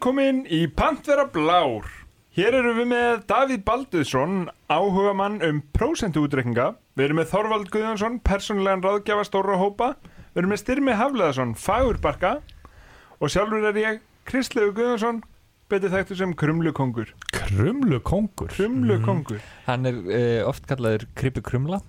Velkomin í Pantvera Blár. Hér erum við með Davíð Balduðsson, áhuga mann um prósentuútrekninga. Við erum með Þorvald Guðjónsson, persónulegan ráðgjafa stóra hópa. Við erum með Styrmi Hafleðarsson, fagurbarka. Og sjálfur er ég, Kristlegu Guðjónsson, betið þekktu sem Krumlukongur. Krumlu kongur Krumlukongur. Hann er uh, oft kallaður Kripi Krumla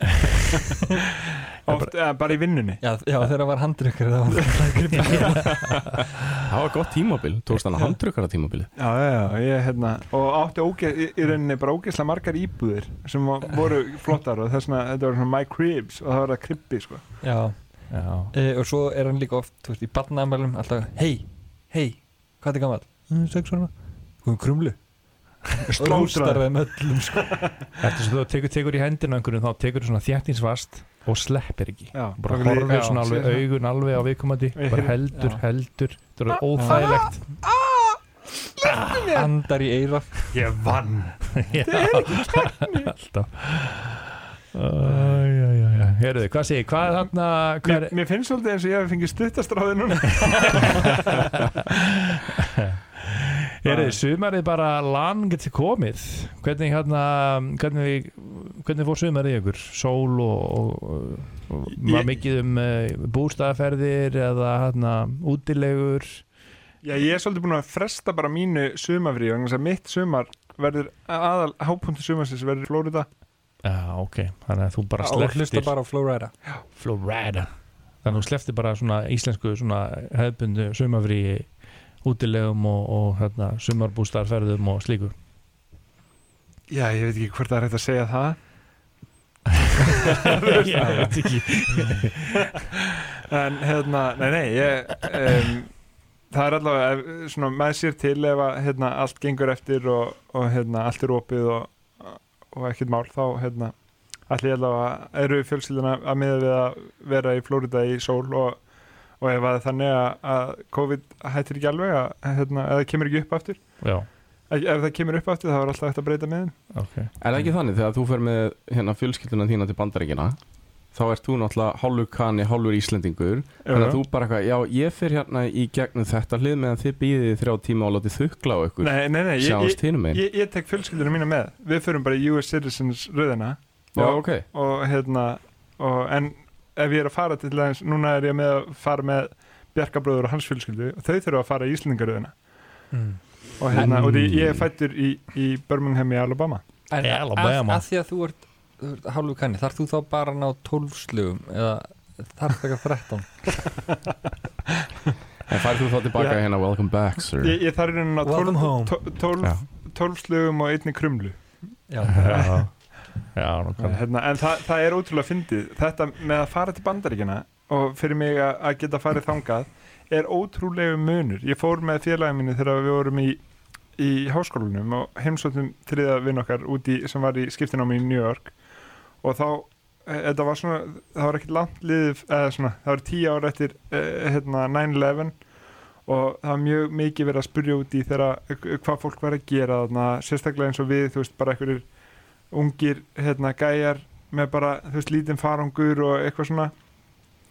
Oft, eða, bara í vinnunni. Já, já þegar var handrykkur þá var Krumla Það var gott tímabil, tókst hann að handrukara tímabili Já, já, já, ég, hérna, og átti óge, í, í rauninni bara ógeðslega margar íbúðir sem voru flottar og þess vegna, þetta var svona my cribs og það var það kribbi, sko. Já, Já, uh, og svo er hann líka oft þú veist, í barnaðamælum alltaf Hei, hei, hvað er gammal? Mm, sex ára Hvað Krumlu? Róstar þeim öllum sko. Eftir sem þú tekur, tekur í hendina á einhverjum þá tekur þú svona þjættinsvast og sleppir ekki. Já, bara við- já, svona alveg augun alveg á viðkomandi. Við bara heldur, Já. heldur. Þetta er óþægilegt. Andar í eira Ég vann. alltaf. Æjæjæjæ, heyrðu, hvað segir, hvað er þarna Mér, er, mér finnst svolítið eins og ég hef fengið stuttastráði núna. heyrðu, sumarið bara langt komið. Hvernig hérna hvernig, hvernig fór sumarið í ykkur? Sól og, og, og Ég- mikið um uh, bústaðaferðir eða hérna útilegur? Já, ég er svolítið búin að fresta bara mínu sumafrí vegna þess að mitt sumar verður aðal hápunktu sumarsins verður í Flórida. Já, ok, þannig að þú bara og hlusta slepptir bara á Flowrider Florida Þannig að þú slepptir bara svona íslensku svona hefðbundu sumafrí útilegum og, og hérna, sumarbústarferðum og slíku. Já, ég veit ekki hvort það er hægt að segja það. Ég veit ekki. En hérna, nei, nei, ég, um, það er allavega svona með sér til ef að hérna, allt gengur eftir og, og hérna, allt er opið og, og ekkert mál, þá hérna, allir ég allavega eru fjölskylduna að miða við að vera í Flórida í sól og, og ef að þannig að, að COVID hættir ekki alveg að, hérna, eða kemur ekki upp aftur, Já, ef það kemur upp aftur þá er alltaf hægt að breyta með þeim. ok. Er það ekki þannig þegar þú fer með hérna, fjölskylduna þína til bandaríkina þá ert þú náttúrulega hálfur kanni, hálfur íslendingur. Þannig að þú bara eitthvað, já ég fer hérna í gegnum þetta hlið meðan þið býðið þrjá tíma og látið þukla á ykkur. Nei, nei, nei, ég, ég, ég, ég tek fjölskylduna mína með, við förum bara í US Citizens röðina. Já, og- ok, og hérna og, en ef ég er að fara til þess núna er ég með að fara með Bjarkabröður og hans fjölskyldu og þau þurfa að fara í Íslendingaröðina. Mm. Og hérna, En- og því ég er fættur í, í Birmingham í Alabama En að, Alabama. að því að þú ert, þú ert hálfu kanni þarf þú þá bara að ná 12 slugum eða þarf það ekki 13 en færð þú þá tilbaka Já. hérna welcome back sir ég, ég þarf hérna Welcome home. 12, Já. 12, 12 slugum og einni krumlu Já, Já, já hérna, en það, það er ótrúlega fyndið þetta með að fara til bandaríkjana og fyrir mig að, að geta farið þangað er ótrúlegu munur. Ég fór með félagin mínu þegar við vorum í í háskólanum og heimsóttum þriða vinn okkar úti sem var í skiptinámi í New York. Og þá e, þetta var svona, það var ekkert langt liðið, eða svona, það var tíu ár eftir e, hérna 9-11 og það var mjög mikið verið að spurja út í þegar hvað fólk var að gera þarna, sérstaklega eins og við, þú veist, bara einhverjir ungir, hérna, gæjar með bara, þú veist, lítinn farangur og eitthvað svona.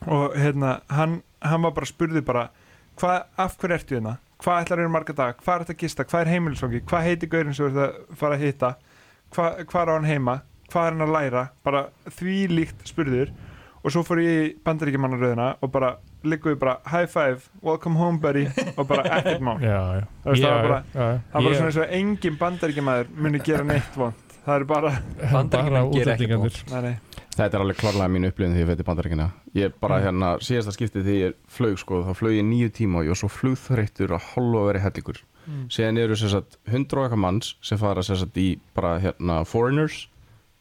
Og hérna, hann, hann var bara spurði bara, hvað, af hverju ertu hérna? Hvað ætlar eru marga dag, hvað er þetta að gista? Hvað er heimilisvangi, hvað heiti gaurinn sem þú ert að fara að hitta, hvað, hvað er á hann heima? Hvað er hann að læra, bara því líkt spurður. Og svo fór ég í bandaríkjamannaröðina og bara liggum við bara high five, welcome home buddy. Og bara ekkert mál. Já, já. Það var bara- já, já. það var svona eins og engin bandaríkjamaður muni gera neitt vond það er bara, bara gera Þetta er alveg klárlega mín upplifin því ég fyrir bandaríkina Ég bara hérna, síðasta skiptið því ég flög sko, þá flög ég nýju tíma og ég var svo flugþreyttur að hálfa að vera hellingur Mm. Síðan eru sem sagt hundra og eitthvað manns sem fara sem sagt í bara hérna foreigners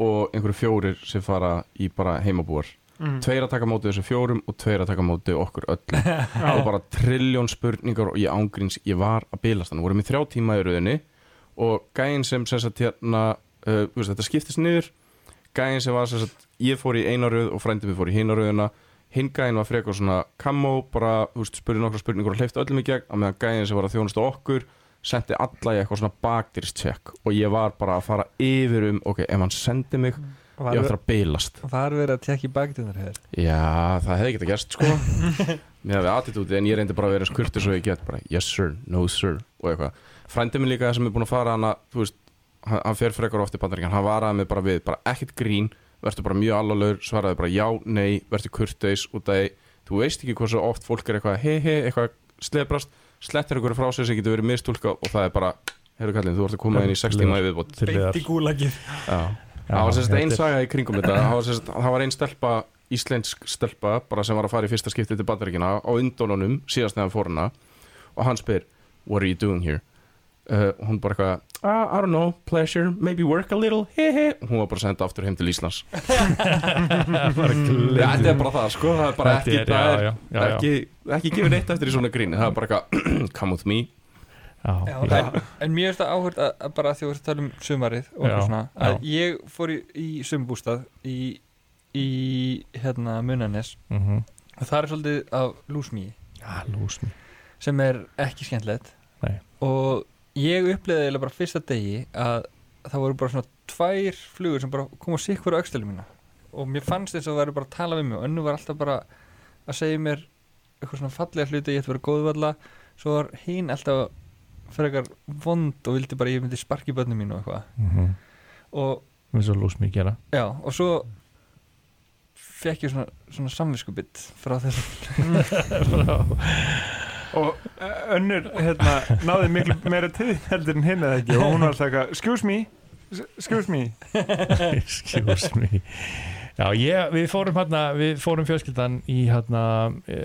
og einhverju fjórir sem fara í bara heimabúar. Mm. Tveir að taka móti þessum fjórum og tveir að taka móti okkur öllum. Og bara trilljón spurningar og ég ángríns, ég var að bilast þannig, vorum í þrjá tíma í rauðinni og gæinn sem sem sagt hérna uh, veist, þetta skiptist niður gæinn sem var sem sagt, ég fór í eina rauð og frændið mér fór í hina rauðina hinn gæinn var frekar svona kamó bara, spurði nokkra spurningur og hleyfti öllum í gegn, á meðan gæinn sem var að þjónusta okkur sendi alla í eitthvað svona bakdýrstjekk og ég var bara að fara yfir um ok, ef hann sendi mig, ég var það að bilast. Það er verið að tekja í baktunar hér Já, það hefði getað gerst sko. Með við attitúti en ég reyndi bara að vera skurtur svo ég get bara yes sir, no sir og eitthvað. Frændi minn líka sem er búin að fara hana þú veist, hann, hann fer frekar oft í bandaríkjan hann varaði mig bara við, bara ekkert grín verður bara mjög allalögur, svaraði bara já, nei verður kurteis út af því þú veist ekki hversu oft fólk er eitthvað hei hei, eitthvað slebrast, slettir ykkur frá sér sem getur verið mistúlka og það er bara heyrðu kallinn, þú ert að koma inn í 60 maður viðbót. beint í gúlagið. Það var sérst einn saga í kringum þetta. Það var, sérst, það var einn stelpa, íslensk stelpa bara sem var að fara í fyrsta skipti til bandaríkina á undónunum síðast nefn fór hana og hann spyr, what are you doing here uh, og hún bara eitthvað ah, I don't know, pleasure, maybe work a little he he, og hún var bara senda aftur heim til Íslands. Þetta er bara það, sko, það er bara Þetta ekki er- já, er já, já, ekki, ekki gefið neitt eftir í svona gríni það er bara eitthvað, come with me. Já, Já, já. en, en mér finnst það áhört að, að bara því að þú ert að tala um sumarið og svona, að já. ég fór í, í sumbústað í, í hérna Munanes. Mhm. og það er svolítið af lúsmí. Já, lús sem er ekki skemmtilegt. Nei. og ég uppleiði eiginlega bara fyrsta degi að það voru bara svona tvær flugur sem bara kom á sikkur á aukstölu mína. Og mér fannst eins og það væri bara að tala við mig. Og önnu var alltaf bara að segja mér eitthvað svona fallega hluti ég ætti að vera góðvalla svo var hinn alltaf frekar vond og vildi bara að ég myndi sparki börnum mínu og eitthvað. Mhm. og eins og lús mér gera. Já og svo fekk ég svona, svona samviskubitt frá þessum og eh, önnur hérna, náði miklu meira þín heldur en hinn eða ekki? Og hún var alltaf eitthvað, excuse me excuse me. Excuse me. Já, ég, við fórum hérna, við fórum fjölskyldan í hérna e,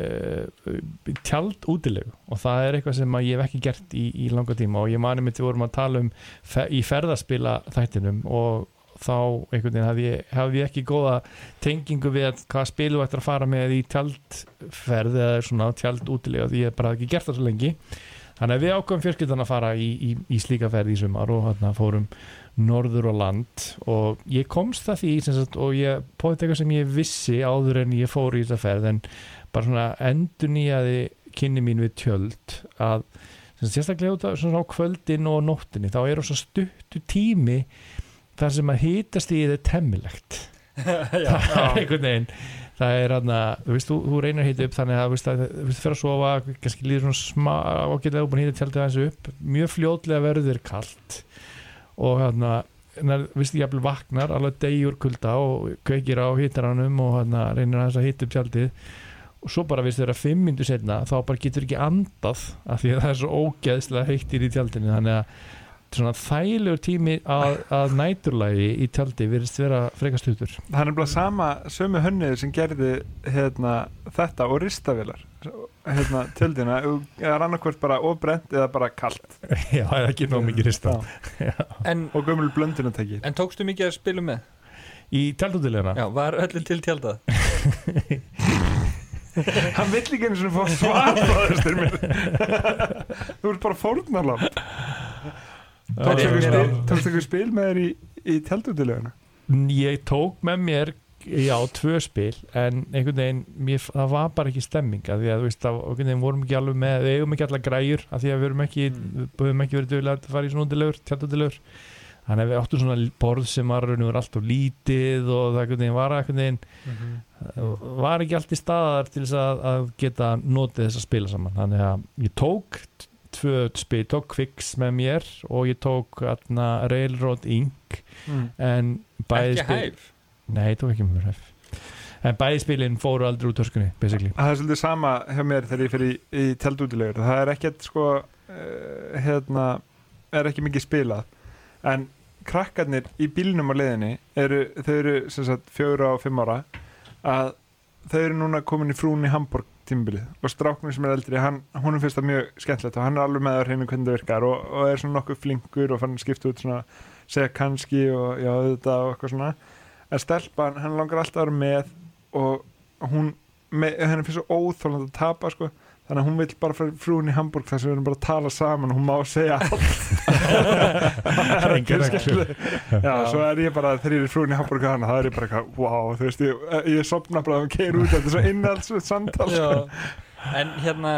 tjald útilegu og það er eitthvað sem ég hef ekki gert í, í langa tíma. Og ég mani mitt við vorum að tala um fe, í ferðaspila þættinum og þá einhvern veginn hafði ég, hafði ég ekki góða tengingu við að hvað spilu ættir að fara með í tjaldferð eða svona tjald útilega því ég bara ekki gert það svo lengi. Þannig að við ákvæmum fjölskyldan að fara í, í, í slíka ferð í sumar og hérna fórum norður og land og ég komst það því sagt, og ég póðið eitthvað sem ég vissi áður en ég fór í þessa ferð en bara svona endur nýjaði kynni mín við tjöld að sérstaklega á kvöldin og nóttinni þá er tími þar sem að hýtast í þið temmilegt. Það er einhvern veginn það er hann að, þú veist, þú, þú reynir að hýta upp þannig að, þú veist, að, fyrir að sofa kannski líður svona smá, ágætlega þú búin að hýta tjaldið aðeins upp, mjög fljótlega verður kallt og hann að viðst ég jafnvel vaknar alveg degjur kulda og kveikir á hýtaranum og hann reynir aðeins að hýta upp tjaldið og svo bara viðst þeirra fimm myndu setna þá bara getur ekki andað af því að það er svo ógeðslega heittir í tjaldinu þannig að svona þægilegur tími að, að næturlægi í tjaldi virðist vera frekast hlutur það er bara sama sömu hönnið sem gerði hérna, þetta og ristavélar hérna, tjöldina eða annarkvört bara ofbrent eða bara kalt. Já, það er ekki nóg mikið rista en, og gömul blöndunatæki en tókstu mikið að spila með? í tjaldútilegna Já, var öllum til tjaldað? hann vill ekki eins og fá svar frá þessir mér þú ert bara fórnarlamp tókstu Ég- ykkur spil, með þér í, í tjaldutileguna ég tók með mér já, tvö spil en einhvern veginn, mér, það var bara ekki stemming að því að þú veist, það, einhvern veginn vorum ekki alveg með við eigum ekki allar græjur, að því að við erum ekki höfum ekki verið dögulega að fara í svona útilegur tjaldutilegur, þannig að við áttum svona borð sem var alltaf lítið og það einhvern veginn var einhvern veginn var ekki allt í staðar til þess að, að geta notið þess að spila saman. Þannig að ég tók tvö spil, tók Quicks með mér og ég tók atna, Railroad Inc. Mm. en bæði Ekki spil hæf? Nei, ég tók ekki með mér hæf En bæði spilin fóru aldrei úr törskunni basically. Það er svolítið sama hjá mér þegar ég fyrir í, í tjaldutilegur það er ekkert sko uh, hérna, er ekki mikið spilað. En krakkarnir í bílnum á leiðinni eru, þau eru sem sagt fjögur og fimm ára að þau eru núna komin í frún í Hamburg tímbilið og stráknum sem er eldri hann, hún finnst það mjög skemmtilegt og hann er alveg með að reyna hvernig það virkar og, og er svona nokkuð flinkur og fann að skipta út svona segja kannski og já þetta og eitthvað svona. En stelpan, hann langar alltaf að vera með og hún henni finnst svo óþóland að tapa sko þannig að hún vill bara fyrir frún í Hamburg þess að við erum bara að tala saman og hún má segja allt. Já, svo er ég bara þegar ég er frún í Hamburg hana, það er ég bara eitthvað, wow, þú veist, ég, ég sopna bara að hún keir út, þetta er svo innhaldsveit samtal sko. En hérna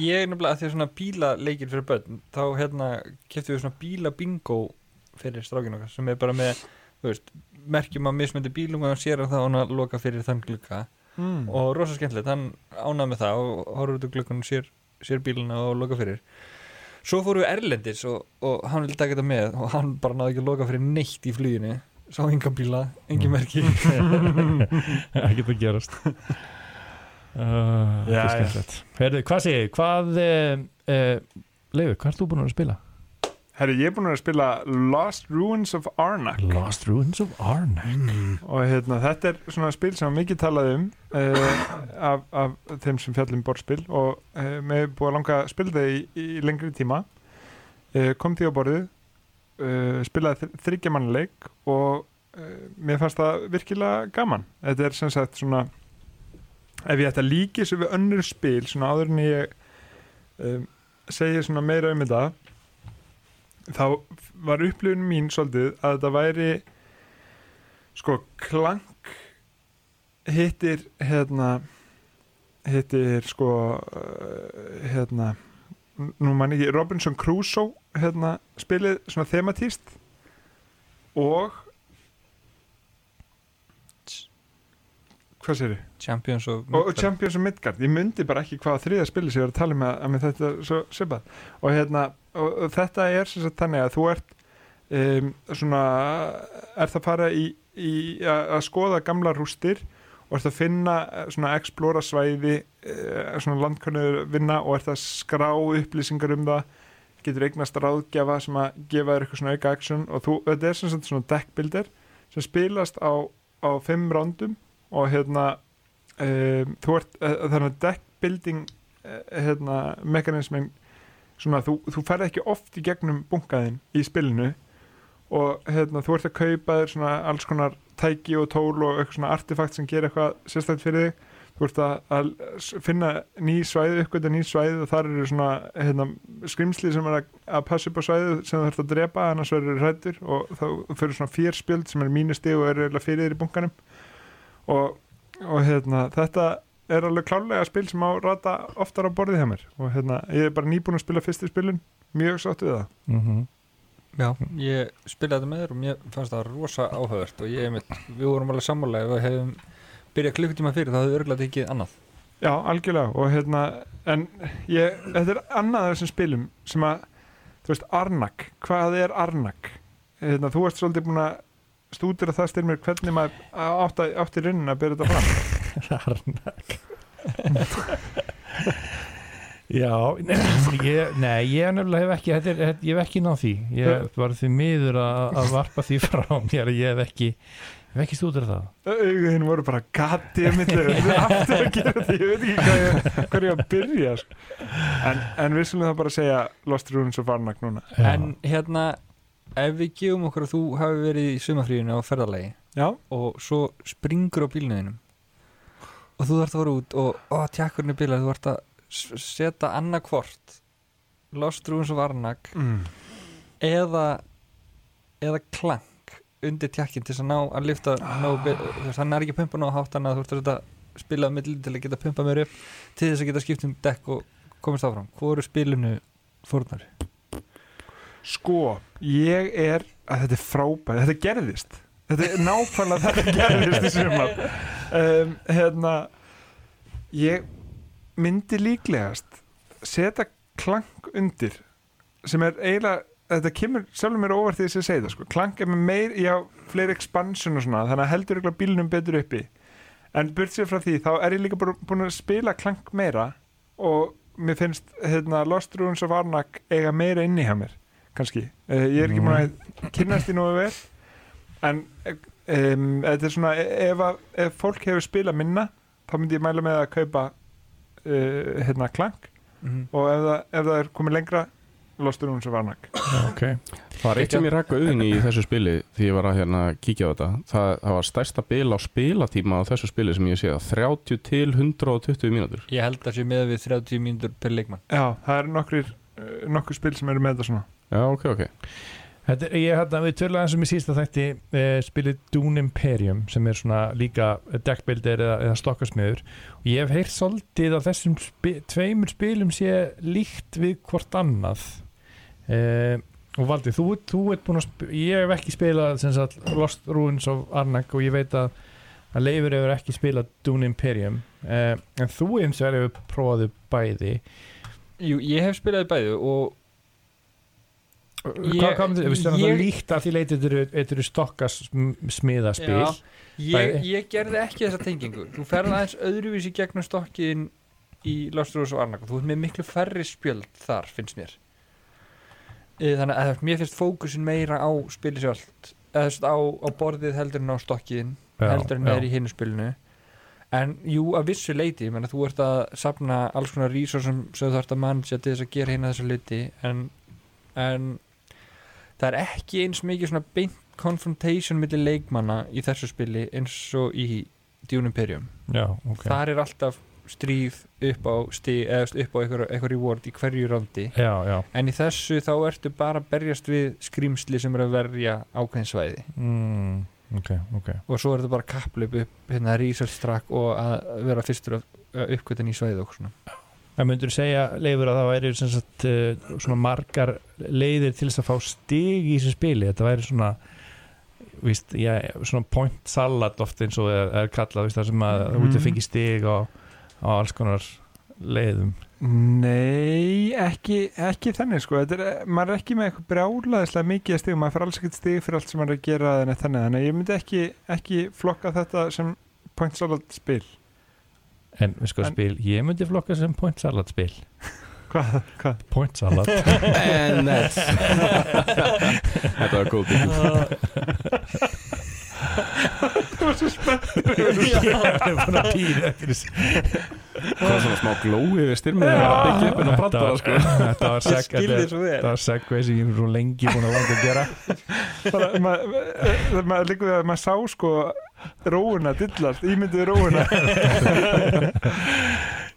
ég er nefnilega að því að svona bílaleikir fyrir börn þá hérna keftum við svona bílabingo fyrir strákinu okkar sem er bara með, þú veist, merkjum að mismöndi bílum og hann sér að það og hann að loka fyrir þann glugga mm. og rosa skemmtilegt, hann ánað með það og horfður út úr glukkunum sér, sér bíluna og loka fyrir svo fórum við Erlendis og, og hann vildi taka þetta með og hann bara náði ekki að loka fyrir neitt í fluginu sá enga bíla, engin merki ekki það gerast uh, Já, skemmtilegt Herðu, hvað þið? hvað uh, Leifur, hvað ert þú búin að spila? Herri, ég er búin að spila Lost Ruins of Arnak. Lost Ruins of Arnak. Og hérna, þetta er svona spil sem mikið talað um uh, af, af þeim sem fjallum borðspil og mér er búið að langa að spila það í, í lengri tíma. Uh, kom því á borðið uh, spilaði þryggja mannleik og uh, mér fannst það virkilega gaman. Þetta er sem sagt svona ef ég ætti að líki þessu við önnur spil svona áður en ég um, segi svona meira um þetta þá var upplifun mín svolítið að þetta væri sko klank hittir hérna hittir sko uh, hérna nú man ekki Robinson Crusoe hérna spilið svona thematíst og hvað sér þið? Champions og, og, og Champions of Midgard, ég myndi bara ekki hvað þriða spili sem ég var að tala um að, að þetta er svo svipað. Og hérna, og, og þetta er sem sagt þannig að þú ert um, svona, ert að fara í, í að, að skoða gamla rústir og ert að finna eh, svona explora svæði eh, svona landkönnuður vinna og ert að skrá upplýsingar um það. Getur eignast ráðgjafa sem að gefa þér eitthvað svona auka action. Og þú, þetta er sem sagt svona deckbuilder sem spilast á, á fimm rándum og hérna um, þú ert, uh, þannig að deckbuilding uh, hérna, mekanismin svona, þú, þú ferð ekki oft í gegnum bunkaðin í spilinu. Og hérna, þú ert að kaupa þér svona alls konar tæki og tól og eitthvað svona artefakt sem gerir eitthvað sérstætt fyrir þig. Þú ert að, að finna ný svæði uppgöta ný svæði og þar eru svona hérna, skrimsli sem er að, að passa upp á svæði sem þú ert að drepa annars verður hrættur og þá fyrir svona fyrspjöld sem er mínusti og eru fyrir þér í bunkanum og, og hérna, þetta er alveg klálega spil sem á rata oftar á borðið hjá mér. Og hérna, ég er bara nýbúin að spila fyrst í spilun mjög sátt við það. Mm -hmm. Já, ég spilaði þetta með þér og mér fannst það rosa áhugavert og ég, við vorum alveg sammála ef við hefum byrjað klukkutíma fyrir þá hefðu örgulega tekið annað. Já, algjörlega. Og hérna, en ég, þetta er annað af þessum spilum sem að, þú veist, Arnak. Hvað er Arnak? Hérna, þú ert svolítið búin að stúdira það styrmir hvernig maður átti, átti raunin að byrja þetta fram. Arnak. Já, nei, ég, nei, ég nefnilega hef ekki, þetta þetta- ég hef ekki náð því. Ég var því miður að, að varpa því frá mér, ég hef ekki ég hef ekki stúdur það. Auðvitað voru bara gati að milli. Við erum aftur að gera þetta, ég veit ekki hvað ég, hvað ég að byrja sko. en, en við skulum það bara segja Lost Runes of Arnak núna. En hérna, ef við gefum okkur að þú hafi verið í sumafríðinu á ferðalagi Já, og svo springur á bílnuðinum og þú þarft að fara út og ó, tjakkurinn er bílað, þú þarft að setja annarkvort Lost Ruins of Arnak mm. eða eða klank undir tjakkin til þess að ná að lifta veist, hann er ekki að pumpa ná hátt þannig að þú ert að spila á milli til að geta pumpa mér upp til þess að geta skipt um dekk og komist áfram hvað eru spilinu fórnar? Sko, ég er að þetta er frábæð, þetta gerðist. Þetta er nákvæmlega þetta gerðist í sumar. Um, hérna ég myndi líklegast setja klank undir sem er eiginlega þetta kemur sjálfur mér óvart því að segja það sko. klank er með meir, já, fleiri expansion og svona, þannig að heldur ykkur bílnum betur uppi. En burt sér frá því þá er ég líka búin að spila klank meira og mér finnst hérna, Lost Ruins of Arnak eiga meira inni hjá mér kannski, uh, ég er ekki búin að kynnast því nú vel en um, þetta er svona ef, að, ef fólk hefur spilað minna þá myndi ég mæla með að kaupa uh, hérna klank Mm og ef það, ef það er komið lengra Lost Ruins of Arnak Ok, Það var eitt sem ég rakka auðin í þessu spili því ég var að hérna kíkja á þetta. Það, það var stærsta bil á spilatíma á þessu spili sem ég sé að 30 til 120 mínútur. Ég held að sé með við 30 mínútur per leikmann. Já, það er nokkur, uh, nokkur spil sem eru með þetta svona. Já, ok, ok. Þetta, er- ég hérna, við törlega eins og mér sísta þætti eh, spilið Dune Imperium sem er svona líka deckbuilder eða, eða stokkasmiður og ég hef heyrt svolítið að þessum spi, tveimur spilum sé líkt við hvort annað. Eh, og Valdi, þú, þú ert búin að spila ég hef ekki spilað sem sagt, Lost Ruins of Arnak og ég veit að að Leifur hefur ekki spilað Dune Imperium. Uh, en þú eins og er hefur prófaðu bæði Jú, ég hef spilaði bæði og Hvað? Þú veist ég- það líkt að því leiti þetta eru stokkas smiðaspil Já, ég, ég gerði ekki þessa tengingu. Þú ferð aðeins öðruvísi gegnum stokkin í Lost Rose og Arnak Þú ert með miklu færri spjöld þar, finnst mér. Þannig að mér finnst fókusin meira á spili sjálft. Eða þú veist á, á borðið heldur en á stokkin heldur en er í hinu spilinu en jú, að vissu leiti ég menna þú ert að sapna alls konar resursum sem þú ert að mannja til þess að gera hérna þessu leiti en, en það er ekki eins mikið svona beint confrontation millir leikmanna í þessu spili eins og í Dune Imperium. Já, ok. Þar er alltaf stríð upp á upp á eitthvað, eitthvað reward í hverju rándi Já, já. En í þessu þá ertu bara að berjast við skrýmsli sem er að verja ákveðin svæði. Mm, Ok, ok. Og svo er þetta bara kapplöp upp hérna research track og að vera fyrstur að uppkvötan í svæði og svona. Það myndur segja, Leifur, að það væri sagt, uh, svona margar leiðir til þess að fá stig í þessu spili? Þetta væri svona víst, já, svona point salad oft eins og er, er kallað, víst, það sem að þú Mhm. ert að fengi stig á, á alls konar leiðum Nei, ekki, ekki þannig sko. Þetta er, maður er ekki með eitthvað brjálaðislega mikið stig, maður fyrir alls ekkert stig fyrir allt sem maður er að gera þannig, þannig að ég myndi ekki, ekki flokka þetta sem point salad spil. En við sko En- spil, ég myndi flokka sem point salad spil. Hvað, hvað? point salad. And that's Þetta var góð byggjum Það var svo spennt ég er búin að týra eftir þessu Hvað er svona smá glói við styrmið að vera að byggja upp en að branda var- sko. þetta var seg skil þið þetta svo vel. þetta var segvei sem ég er svo lengi búin að langa að gera. Bara, maður ma, líka við að maður sá sko róuna dillast, ímyndið róuna.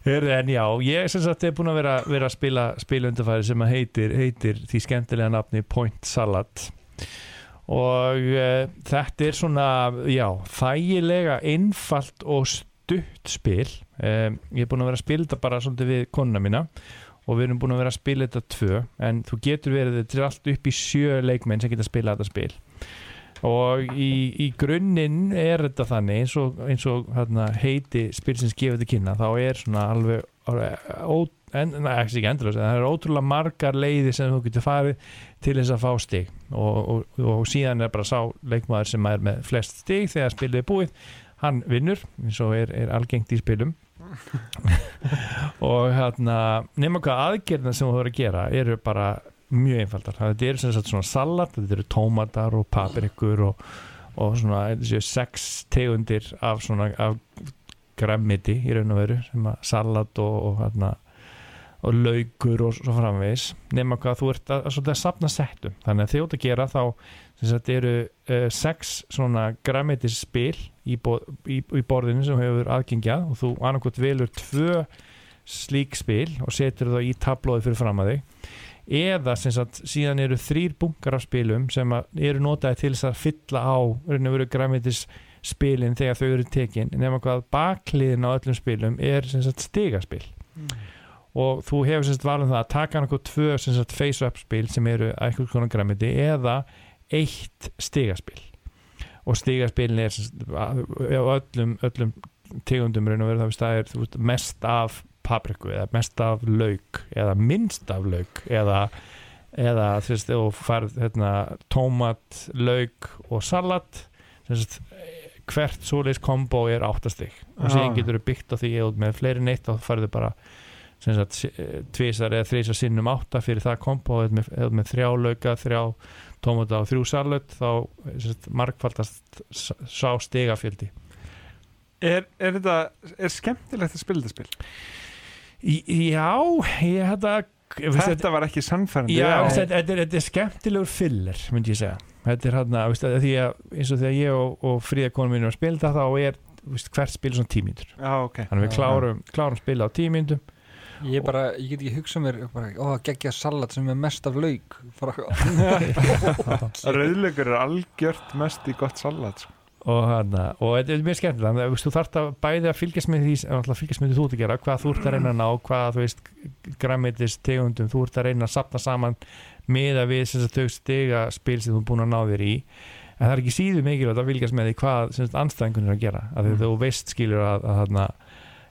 En já, ég sem sagt er búin að vera, vera að spila spila undarfæri sem að heitir, heitir því skemmtilega nafni Point Salad. Og uh, þetta er svona, já, þægilega einfalt og stutt spil. Um, ég er búin að vera að spila þetta bara svolítið við konuna mína og við erum búin að vera að spila þetta tvö en þú getur verið þetta er allt upp í sjö leikmenn sem geta að spila þetta spil. Og í, í grunninn er þetta þannig eins og, eins og hérna, heiti spilsins gefið til kynna þá er svona alveg ó, en, na, ekki endurlega, það er ótrúlega margar leiðir sem þú getur farið til þess að fá stig. Og, og, og síðan er bara sá leikmaður sem er með flest stig þegar spilið er búið hann vinnur, eins og er, er algengt í spilum. Og hérna nema hvað aðgerðina sem þú voru að gera eru bara mjög einfaldar. Þetta eru sem sagt svona salat, þetta eru tómatar og paprikur og, og svona þessi sex tegundir af svona af græmmiti í raun og veru sem að salat og, og hérna og laukur og svo framvegis. Nema hvað þú ert að, að, að, að sapna settum. Þannig að þjótt að gera þá sagt eru uh, sex svona græmitis spil í, bo, í, í borðinu sem hefur aðgengjað og þú annarkot velur tvö slík spil og setur það í tablóði fyrir fram að þig. Eða sagt síðan eru þrýr bunkar af spilum sem eru notaði til þess að fylla á raun og veru græmitis spilin þegar þau eru tekin. Nema hvað bakliðin á öllum spilum er sagt stigaspil. Og þú hefur sagt valum það að taka náttúrulega tvö face-up spil sem eru eitthvað konar græmiti eða eitt stigaspil. Og stigaspilin er á öllum, öllum tegundum raun og veru það er þú veist, mest af papriku eða mest af lauk eða minnst af lauk eða, eða þú veist, þú farð hérna, tómat, lauk og salat. Sagt hvert svoleiðis kombo er áttastig og síðan Ah. getur þú byggt á því eða með fleiri neitt og farðu bara eh, tvisar eða þrísar sinnum átta fyrir það kombo eða með, eða með þrjá lauka, þrjá tómata og þrjú salut þá sem sagt, margfaldast s- sá stigafjöldi. Er, er þetta, er skemmtilegt að spila þetta spil? Já, ég þetta Þetta var ekki sannfærandi. Já, þetta, er, þetta er skemmtilegur filler myndi ég segja. Þetta er hann að því að eins og þegar ég og, og fríða konum mínum að spila það þá er veist, hvert spil svona ok. Þannig að við klárum, klárum spila á tímíndum Ég bara, ég get ekki hugsað mér bara, ó, geggja salat sem er mest af lauk bara, Rauðleikur er algjört mest í gott salat sko. og, hana, og þetta er mjög skemmtilega að þú þarft að bæði að fylgjast með því að fylgjast með því þú ert að gera, hvað þú ert að reyna að ná hvað þú veist, græmitis tegundum þú ert að reyna að sapna saman með að við sem sagt, þau stiga spil sem þú er búin að ná þér í en það er ekki síður mikilvægt að fylgjast með því hvað sem sagt, anstæðingun er að gera að Mm. þú veist skilur að, að hana,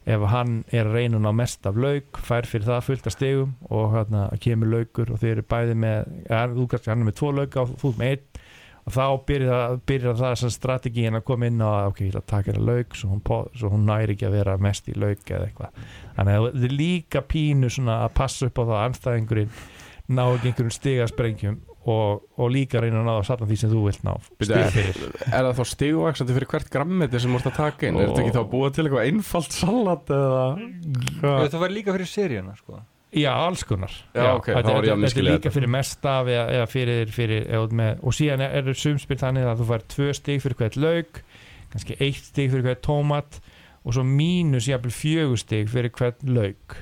ef hann er að reyna ná mest af lauk fær fyrir það fullt af stegum og hana, kemur laukur og þeir eru bæði með ja, þú kannski hann er með tvo lauka og þú með einn og þá byrjar, byrjar það sem strategíin að koma inn að ok, ég ætla að taka hérna lauk svo hún, hún næri ekki að vera mest í lauk eða eitthvað. Þannig að það er líka pínu að passa upp á það að anstæðingurinn ná ekki einhverjum stigasprengjum og, og líka reyna að ná að satna því sem þú vilt ná er, er það þá stigvaksandi fyrir hvert grammeti sem ert að taka inn? Er þetta ekki þá að búa til eitthvað einfalt salat eða hvað? Það var líka fyrir seríuna sko. Já, alls konar Já, ok, þá þetta, er líka þetta. fyrir mest af eða, eða fyrir, fyrir eða, með, og síðan er, er sumspil þannig að þú fær tvö stig fyrir hvert lauk kannski eitt stig fyrir hvert tómat og svo mínus jafnvel fjögur stig fyrir hvert lauk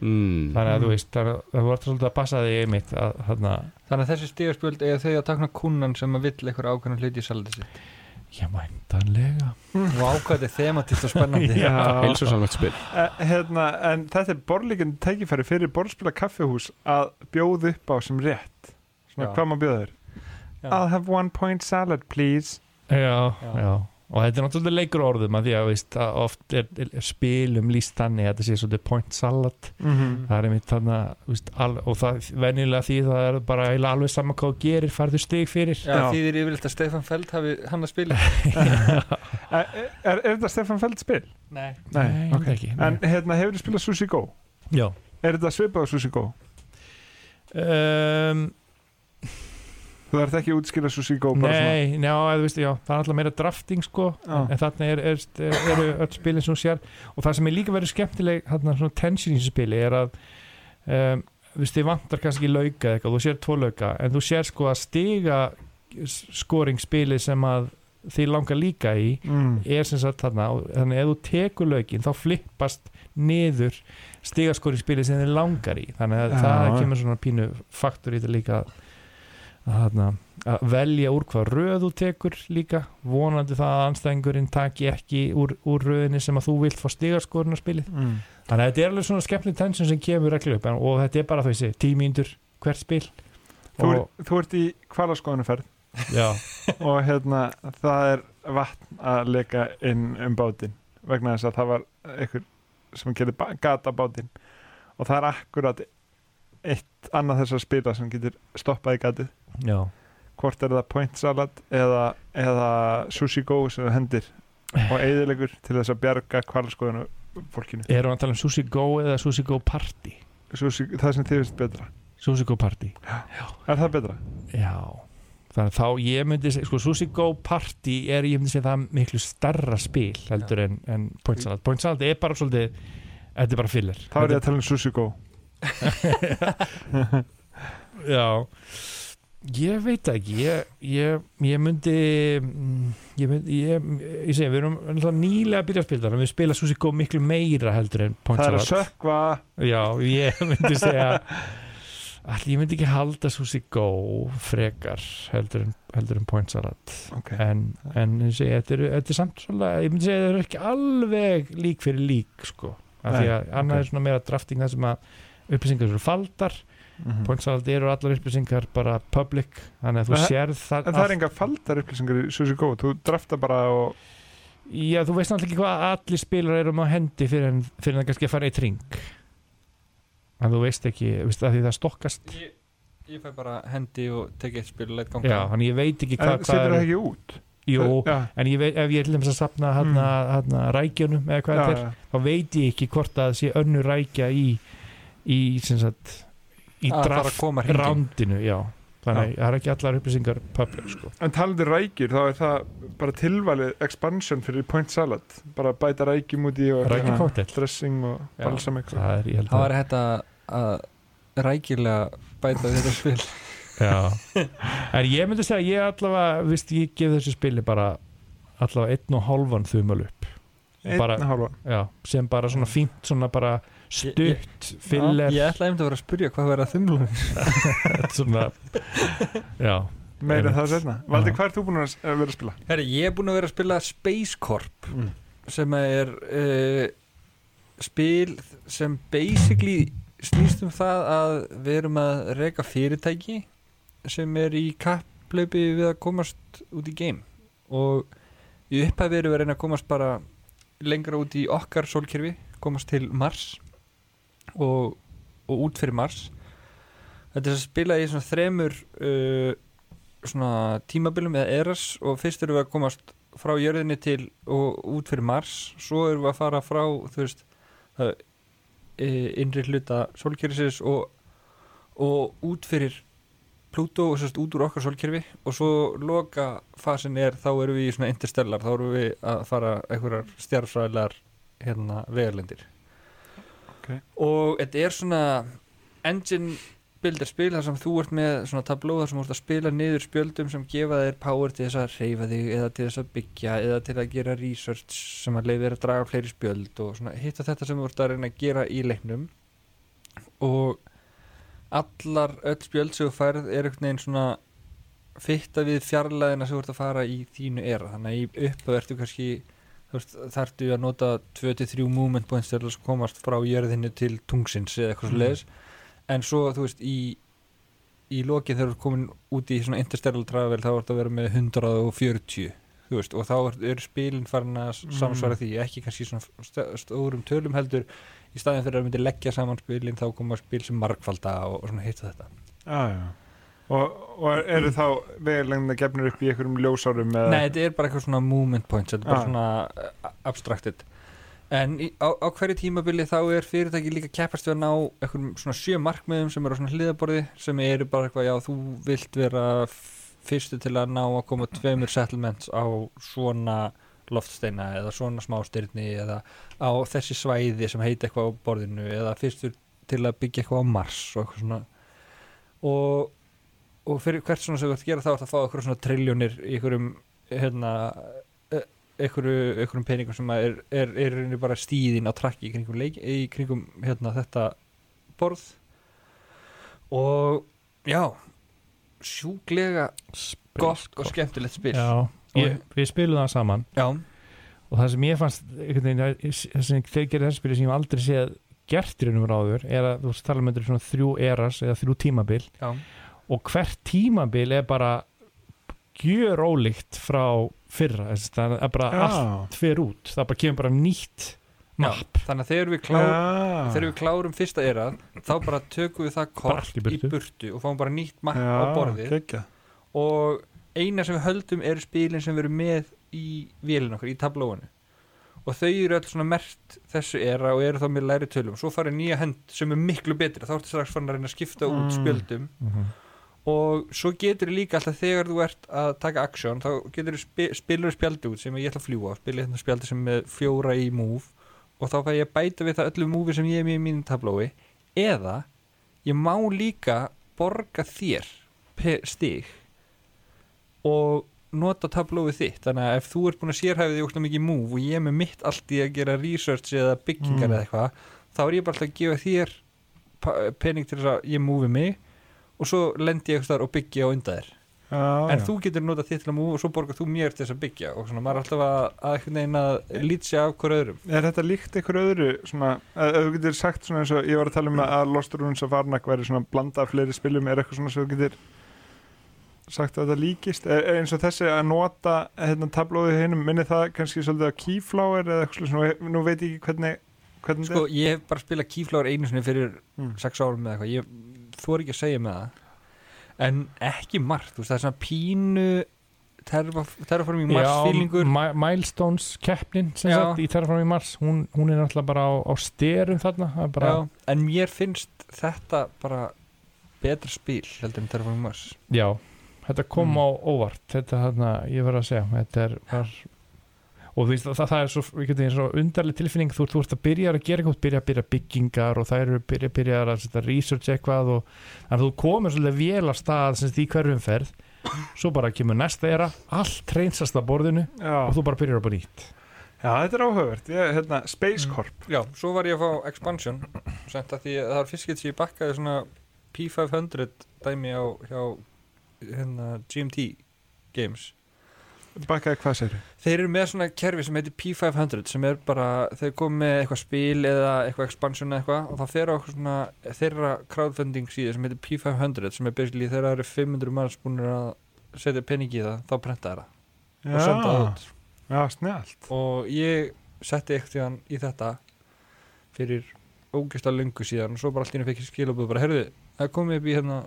Mm. þannig að þú veist, það var svolítið að passa þig einmitt að þarna, Þannig að þessi stigaspjöld eða þau að takna kúnan sem að vill eitthvað ákveðna hluti í salati sitt já, mæntanlega og ákvæði þematist og spennandi Já. Heilsusamlegt spil Eh, hérna, en þetta er borlíkinn tækifæri fyrir borðspila kaffihús að bjóða upp á sem rétt svona Já. hvað maður Já. I'll have one point salad please já, Já. já. Og þetta er náttúrulega leikur orðum að því að, veist, að oft er, er spilum líst þannig að þetta sé svolítið point salad mm það er einmitt þarna veist, al, og það venjulega því það er bara alveg saman hvað þú gerir farðu stig fyrir Já, Já. þýðir yfirleitt að Stefan Feld hafi hann að spila er, er, er þetta Stefan Feld spil? Nei Nei, Nei, ok ekki, nei. En hérna, hefur þið spilað Sushi Go? já Er þetta svipað á Sushi Go? um, Þú ert ekki að útskýra Sushi Go bara nei, já, eða, veist, já, það er alltaf meira drafting sko, Já. en þarna er, er, er, eru öll spilin sem þú sér og það sem er líka verið skemmtileg þarna svona tension í þessu spili er að um, þið vantar kannski lauka eitthvað, þú sér tvo lauka en þú sér sko að stiga skoringsspili sem að þið langar líka í svona mm. er sem sagt þarna og þannig ef þú tekur lögin þá flippast niður stigaskori spili sem þið langar í þannig að Já. það kemur svona pínu faktur í þetta líka að, þarna, að velja úr hvað röð þú tekur líka. Vonandi það að anstæðingurinn taki ekki úr, úr röðinni sem að þú vilt fá stigaskorina spilið Mm. þannig að þetta er alveg svona skemmtileg tension sem kemur reglu upp og þetta er bara þessi tímíndur hvert spil. Þú, og, er, þú ert í kvalaskoðunaferð já, og hérna það er vatn að leka inn um bátinn vegna þess að það var einhver sem gerði gata bátinn. Og það er akkurat eitt annað þessar spila sem getur stoppað í gatið. Já. Hvort er það point salad eða, eða sushi go sem hendir og eigðilegur til þess að bjarga kvalaskoðunu fólkinu. Erum við að tala um Sushi Go eða Sushi Go Party? Sushi, það sem þið finnst betra. Sushi Go Party. Er það betra? Já. Þannig að þá ég myndi segja, sko Sushi Go Party er, ég myndi segja það miklu starra spil heldur en, en Point Salad. Point Salad er bara svolítið, þetta er bara filler. Þá er ég að tala um sushi go Já. Ég veit ekki ég, ég, ég myndi mm, ég myndi, ég, ég segi, við erum nýlega að byrja að spila við spila Sushi Go miklu meira heldur en Point það er að sökva Já, ég myndi segja Allir, ég myndi ekki halda Sushi Go frekar heldur en, heldur en Point Salad okay. en, en segi, þetta, er, þetta er samt svona, ég myndi segja það eru ekki alveg lík fyrir lík sko, af því að annað ok. er svona meira drafting það sem að upplýsingar eru faldar. Mm point salad eru allar upplýsingar bara public, þannig að þú En sérð það, en það er enga faldar upplýsingar í sushi go þú drafta bara og já, þú veist náttúrulega ekki hvað allir spilar eru um á hendi fyrir en, fyrir en það kannski að fara í tring en þú veist ekki, veist það því það stokkast. Ég, ég fæ bara hendi og teki eitt spil og leitt ganga. Já, þannig ég veit ekki en hvað hva setur það er ekki út? Jú, já, en ég veit, ef ég er til dæmis að sapna hérna, hérna rækjunum eða hvað já, þetta er þá veit ég ekki hvort að það sé önnu rækja í í, sem sagt, í draft rándinu, já. Þannig að það er ekki allar upplýsingar public sko. En talandi rækjur, þá er það bara tilvalið expansion fyrir point salad. Bara bæta rækjum út í og hérna, dressing og Já. balsam eitthvað. það er, ég held það að var hægt að, rækilega bæta við þetta spil. Já. en ég myndi segja að ég allavega, vist, ég gef þessu spili bara allavega einn og hálfan þumal upp. Einn bara- hálfa já, sem bara svona fínt svona bara stutt filler. Ég ætlaði einmitt að vera að spurja hvað verða þumlun svona já, meira það setna Valdi, hvað ert þú búin að vera að spila? Herri, ég er búin að vera að spila Space Corp Mm. sem er uh, spil sem basically snýst um það að við erum að reka fyrirtæki sem er í kapp, kapplaupi við að komast út í game. Og í upphæfi erum við að reyna að komast bara lengra út í okkar sólkerfi komast til Mars og, og út fyrir Mars. Þetta er að spila í svona þremur uh, svona tímabilum eða eras og fyrst erum við að komast frá jörðinni til og út fyrir Mars. Svo erum við að fara frá þú veist e, innri hluta sólkerfisins og, og út fyrir Pluto og sérst út úr okkar sólkerfi. Og svo loka fasin er þá erum við í svona interstellar. Þá erum við að fara einhverjar stjárfræðilegar hérna vegarlendir Ok. og þetta er svona engine builder spil þar sem þú ert með svona tabló þar sem þú ert að spila niður spjöldum sem gefa þér power til þess að reyfa þig eða til þess að byggja eða til að gera research sem að leiði þér að draga fleiri spjöld og svona hitta þetta sem þú ert að reyna að gera í leiknum og allar öll spjöld sem þú færð er einhvern veginn svona fitta við fjarlæðina sem þú ert að fara í þínu era þannig að í upphau ertu kannski þarftu að nota 2-3 movement points til að komast frá jörðinu til tungsins eða eitthvað svo leiðis en svo þú veist í í lokið þegar þú ert komin út í svona interstellar travel þá ertu að vera með 140 þú veist, og þá er, er spilin farin að Mm. samsvara því, ekki kannski svona st- stórum tölum heldur í staðin fyrir að myndi leggja saman spilin þá koma spil sem margfalda og, og svona hitta þetta Já, já. Og, og eru þá vegarlengna gefnir upp í einhverjum ljósárum? Nei, þetta er bara eitthvað svona movement points þetta er bara Ah. svona uh, abstracted en í, á, á hverju tímabili þá er fyrirtæki líka keppast við að ná einhverjum svona sjö markmiðum sem eru á svona hliðaborði sem eru bara eitthvað, já, þú vilt vera fyrstu til að ná að koma tveimur settlements á svona loftsteina eða svona smástyrni eða á þessi svæði sem heiti eitthvað á borðinu eða fyrstur til að byggja eitthvað á Mars og eitthvað svona og, og fyrir hvert svona sem þú ert að gera þá ert að fá eitthvað svona triljónir í einhverjum hérna e- einhverju, einhverjum peningum sem er, er, er, bara stíðin á trakki í kringum, leik, í kringum hérna, þetta borð. Og já sjúklega gott og skemmtilegt spil. Já, ég, við spilum það saman. Já, og það sem ég fannst þeir gerir þessi spili sem ég aldrei séð gert í raunum ráður er að þú veist tala með þetta svona þrjú eras eða þrjú tímabil. Já, og hvert tímabil er bara gjör ólíkt frá fyrra það er bara Já. allt fyrir út það bara kemur bara nýtt mapp þannig að þegar við klárum Já. þegar við klárum fyrsta erað þá bara tökum við það kort í í burtu. burtu. og fáum bara nýtt mapp Já, á borðið geggjað. og eina sem við höldum eru spilin sem við erum með í vélinn okkar, í tablóinu og þau eru öll svona mert þessu era og eru þá með læri tölum svo farið nýja hend sem er miklu betri þá ertu strax farin að reyna að skipta út Mm. spjöldum Mhm. Og svo getur líka alltaf þegar þú ert að taka aksjón þá getur þú spi, spilur spjaldi út sem ég ætla að fljúa spila hérna spjaldi sem er fjóra í move. Og þá fæ ég að bæta við það öllu múfi sem ég er með í mínu tablói. Eða ég má líka borga þér stig og nota tablóið þitt. Þannig að ef þú ert búin að sérhæfi því óslega mikið move og ég er með mitt allt í að gera research eða byggingar Mm. eða eitthvað þá er ég bara alltaf að gefa þér pening til þess að ég múfi mig og svo lendi ég eitthvað og byggja á undan þér. Já, en já. þú getur notað þitt til að múfi og svo borgar þú mér til þess að byggja og svona maður er alltaf að, að að lýtsi af hver öðrum. Er þetta líkt einhver öðru svona, að, að þú getur sagt svona eins og ég var að tala um að- Lost Runes of Arnak væri svona blanda af fleiri spilum, er eitthvað svona sem þú getur sagt að þetta líkist? Er, er eins og þessi að nota hérna, tablóðið hinum, minni það kannski svolítið á Keyflower eða eitthvað svona, nú, veit ég ekki hvernig, hvernig sko ég hef bara spilað kýfláður einu sinni fyrir Mm. sex árum eða eitthvað. Ég þór ekki að segja með það en ekki margt, þú veist, það er svona pínu terraform í mars fílingur Mi- Milestones keppnin sagt í Terraform í Mars hún, hún er náttúrulega bara á, á styrum þarna er bara, Já, en mér finnst þetta bara betra spil heldur en terraform í mars. Já, þetta kom Mm. á óvart þetta þarna, ég verð að segja þetta er var, og þú veist, það, það er svo, svo undarleg tilfinning. Þú, þú ert að byrja að gera eitthvað byrja að byrja byggingar og það eru byrja, byrja að setja research eitthvað og þannig að þú komir svolítið vel að stað sem því hverjum ferð. Svo bara kemur næsta era allt reynsast að borðinu Já, og þú bara byrjar upp á nýtt. Já, þetta er áhugavert. Ég, hérna, Space Mm. Corp. Já, svo var ég að fá expansion. Sent að því að það er getur sem ég bakkaði svona P500 dæmi á hjá hérna, GMT Games Bakkaði hvað sér Þeir eru með svona kerfi sem heitir P500 sem er bara, þeir komið með eitthvað spil eða eitthvað expansion eða eitthvað og það fer á svona þeirra crowdfunding síðu sem heitir P500 sem er basically þeirra eru 500 manns búin að setja peningi í það þá prenta það. Og senda það Já, út. Já, snjált og ég setti eitthvað í þetta fyrir ógeðslega löngu síðan og svo bara henni fekk ég skilabúð bara, herðu, það komið upp í hérna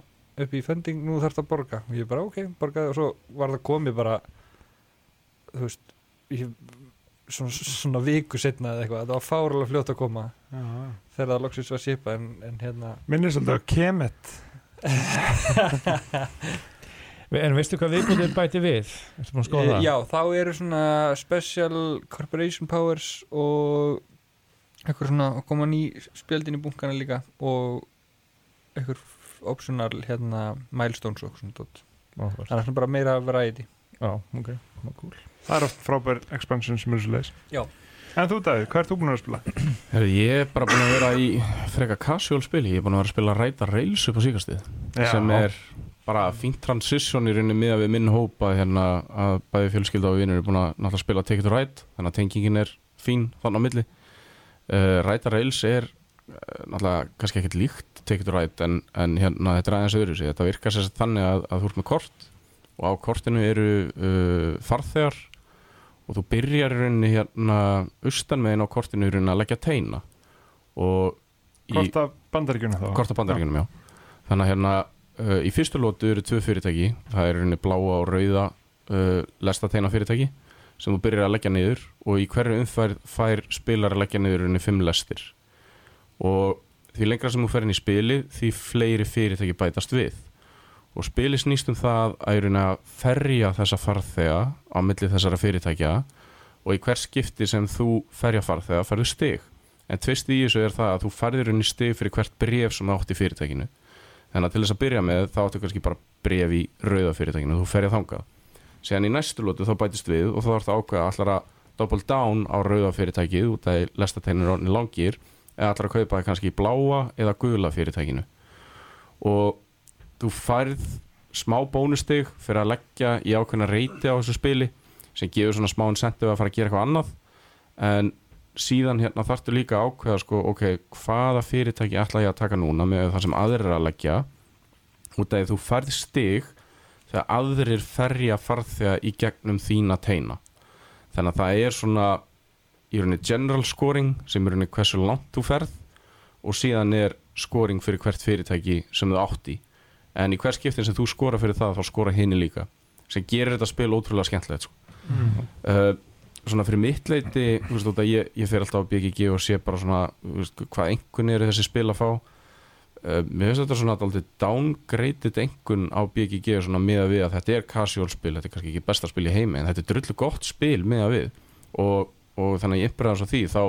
upp í funding, nú þarf það að borga. Og ég bara, ok, borgaði og svo var það komið bara þú veist ég, svona, svona viku setna eða eitthvað, það var fáralega fljótt að koma Já. þegar það loksins var sípa en, en hérna Minnir svolítið á Kemet En veistu hvað viðbútið bæti við? Ertu búin að skoða það? Já, þá eru svona special corporation powers og eitthvað svona að koma ný spjöldin í bunkana líka og eitthvað optional hérna milestones og svona þannig að það er bara meira variety Já, ok, cool Það er oft frábær expansion sem er svo leis Já. En þú Davíð, hvað ert þú búin að spila? Herru, ég er bara búin að vera í freka casual spili, ég er búin að vera að spila Ræta Rails upp á síkastið sem er bara fínt transition í rauninni miða við minn hópa hérna að bæði fjölskylda og vinnur er búin að náttúrulega spila Take It to Ride þannig að tengingin er fín þannig á milli. Uh, Ræta Rails er uh, náttúrulega kannski ekkert líkt Take It to Ride en, en hérna þetta er aðeins öðru sig þetta virkar sér þannig að, að þú ert með kort og á kortinu eru uh, farþegar og þú byrjar rauninni hérna austan megin á kortinu rauninni að leggja teina og í, Hvort af bandaríkjunum þá? Kort á bandaríkjunum, já. Þannig að hérna uh, í fyrstu lótu eru tvö fyrirtæki það er henni bláa og rauða uh, lestateina fyrirtæki sem þú byrjar að leggja niður og í hverju umfær fær spilar að leggja niður henni fimm lestir og því lengra sem þú fer inn í spili því fleiri fyrirtæki bætast við og spili snýst um það að, að ferja þessa farþega á milli þessara fyrirtækja og í hver skipti sem þú ferja farþega ferðu stig. En tvist í þessu er það að þú færðir henni stig fyrir hvert bref sem átt í fyrirtækinu. Þannig að til þess að byrja með þá áttu kannski bara bref í rauða fyrirtækinu þú ferja þangað. Síðan í næstu lótu þá bætist við og þá þarf það ákveða allar að double down á rauða fyrirtækið út að lestateinir orðin langir eða allar að kaupa kannski bláa eða gula fyrirtækinu. Og þú færð smá bónustig fyrir að leggja í ákveðna reyti á þessu spili sem gefur svona smá incentive að fara að gera eitthvað annað. En síðan hérna þarftu líka að ákveða sko, ok, hvaða fyrirtæki ætla ég að taka núna með það sem aðrir er að leggja. Út af því þú færð stig þegar aðrir ferja farþega í gegnum þína teina. Þannig að það er svona í rauninni general scoring sem er rauninni hversu langt þú ferð og síðan er scoring fyrir hvert fyrirtæki sem þú átt í en í hver skiptin sem þú skora fyrir það þá skora hinni líka sem gerir þetta spil ótrúlega skemmtilegt sko. uh, svona fyrir mitt leiti veist, að ég, ég fer alltaf á BGG og sé bara svona veist, hvað engun eru þessi spil að fá. Uh, mér finnst þetta svona alltaf downgraded engun á BGG svona miða við að þetta er casual spil þetta er kannski ekki besta spil í heimi en þetta er drullu gott spil miða við. Og, og þannig að ég yppræða svo því þá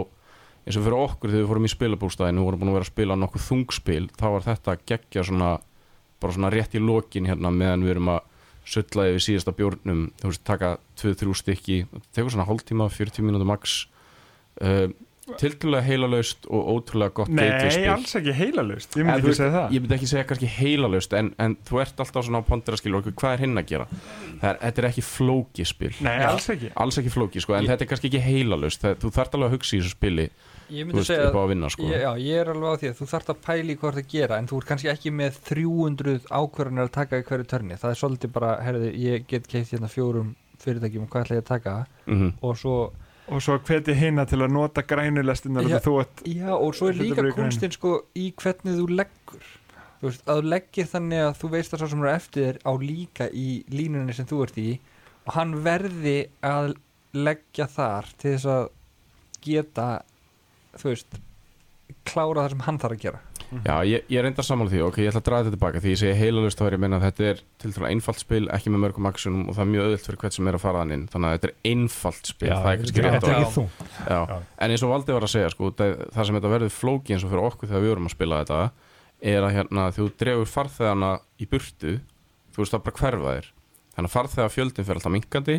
eins og fyrir okkur þegar við fórum í spilabústæðinu og vorum búin að vera að spila nokkuð þungspil þá var þetta geggja svona bara svona rétt í lokin hérna meðan við erum að sulla yfir síðasta bjórnum þú veist, taka 2-3 stykki það tekur svona hálftíma, 40 mínútur max. Uh, tildulega heilalaust og ótrúlega gott Nei, alls ekki heilalust Ég En myndi þú ekki segja það. ég myndi ekki segja kannski heilalaust en, en þú ert alltaf svona á pondera skilur hvað er hinn að gera? Það er, þetta er ekki flóki spil Nei, alls ekki. Alls ekki flóki sko en þetta er kannski ekki heilalaust. Það, þú þarft alveg að hugsa í þessu spili Ég myndi veist, segja upp á að vinna sko ég, Já, ég er alveg á því að þú þarft að pæli hvað það gera en þú ert kannski ekki með 300 ákvörðunar að taka í hverju törni það er svolítið bara, herði, ég get keitt hérna fjórum fyrirtækjum og hvað ætla ég að taka mm og svo, Og svo hveti hinna til að nota grænulestinnar Já. já, og svo er líka verður græn. kunstin sko í hvernig þú leggur þú veist, að þú leggir þannig að þú veist að svo sem er eftir á líka í línunni sem þú ert í og hann verði að leggja þar til þess að geta þú veist klára það sem hann þarf að gera. Já, ég, ég er enda sammála því, ok, ég ætla að draga þetta tilbaka. Því ég segi heilalust þá er ég að meina að þetta er til dæla einfalt spil, ekki með mörgum aksjónum og það er mjög öðvöld fyrir hvert sem er að fara hann inn. Þannig að þetta er einfalt spil, það er kannski rétt Þetta er orð. ekki þú Já. Já. En eins og Valdi var að segja, sko, það, það sem þetta verður flóki eins og fyrir okkur þegar við vorum að spila þetta er að hérna, þú dregur farþegana í burtu, þú veist það bara hverfa þér. Þannig að farþega fjöldin fyrir alltaf minkandi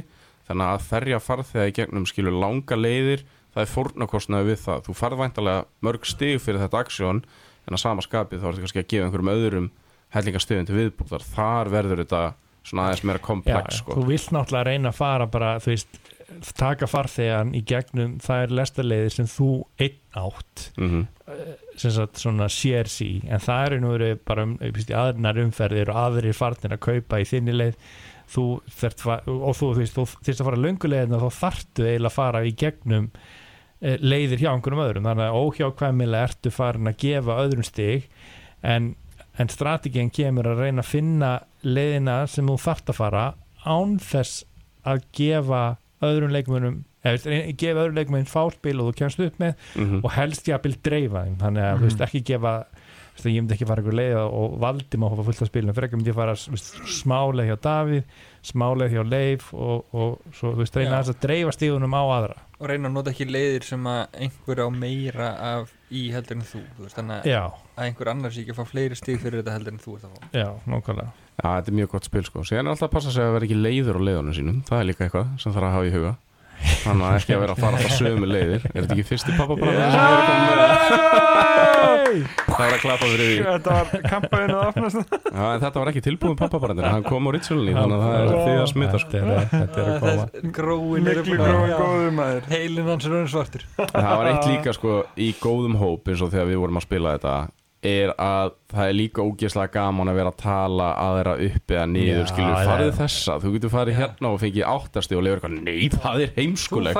þannig að ferja farþega í gegnum skilur langa leiðir það er fórnarkostnaði við það. Þú farð væntalega mörg stig fyrir þetta aksjón en að sama skapið þá er þetta kannski að gefa einhverjum öðrum hellingastigum til viðbúktar þar verður þetta svona aðeins meira komplex sko. þú vilt náttúrulega reyna að fara bara, þú veist, taka farþegan í gegnum þær lestarleiðir sem þú einn átt mm sem sagt svona shares í en það eru nú verið bara um, aðrinar umferðir og aðrir farnir að kaupa í þinni leið. Þú þert og þú, þú veist, þú þyrst að fara löngulegðina þá þartu eiginlega að fara í gegnum leiðir hjá einhverjum öðrum. Þannig að óhjákvæmilega ertu farin að gefa öðrum stig en, en strategin kemur að reyna að finna leiðina sem þú þart að fara án þess að gefa öðrum reyna- gefa öðrum leikmönum fáspil og þú kemst upp með Mhm. og helst jafnvel dreifa þeim. Þannig að þú veist ekki gefa þú veist, ég myndi ekki fara einhver leið og valdi maður að fá fullt af spilum fyrir ekki myndi ég fara smáleið hjá Davíð smáleið hjá Leif og, og svo þú veist reyna þess að dreifa stíðunum á aðra. Og reyna að nota ekki leiðir sem að einhver á meira af í heldur en þú, þú veist, þannig að- já, að einhver annars ekki fá fleiri stig fyrir þetta heldur en þú að já, nákvæmlega. Já, þetta er mjög gott spil sko. Síðan er alltaf að passa sig að vera ekki leiður á leiðunum sínum. Það er líka eitthvað sem þarf að hafa í huga. Þannig að ekki að vera að fara alltaf sömu leiðir. Er þetta ekki fyrsti pappa bara Það er að klappa fyrir því. Þetta var kampaðinu að opnast. Já, en þetta var ekki tilbúin pappabarandir Hann kom originally Þannig að það er því að smita sko. þetta er, þetta er að koma. Gróin er góður maður. Heilin hans er raun svartur. Það var eitt líka sko í góðum hóp eins og þegar við vorum að spila þetta er að það er líka ógeðslega gaman að vera að tala aðra upp eða niður, Já, skilur, farið já. þessa þú getur farið hérna og fengið áttasti og lefur eitthvað, nei, það er þú heimskulegt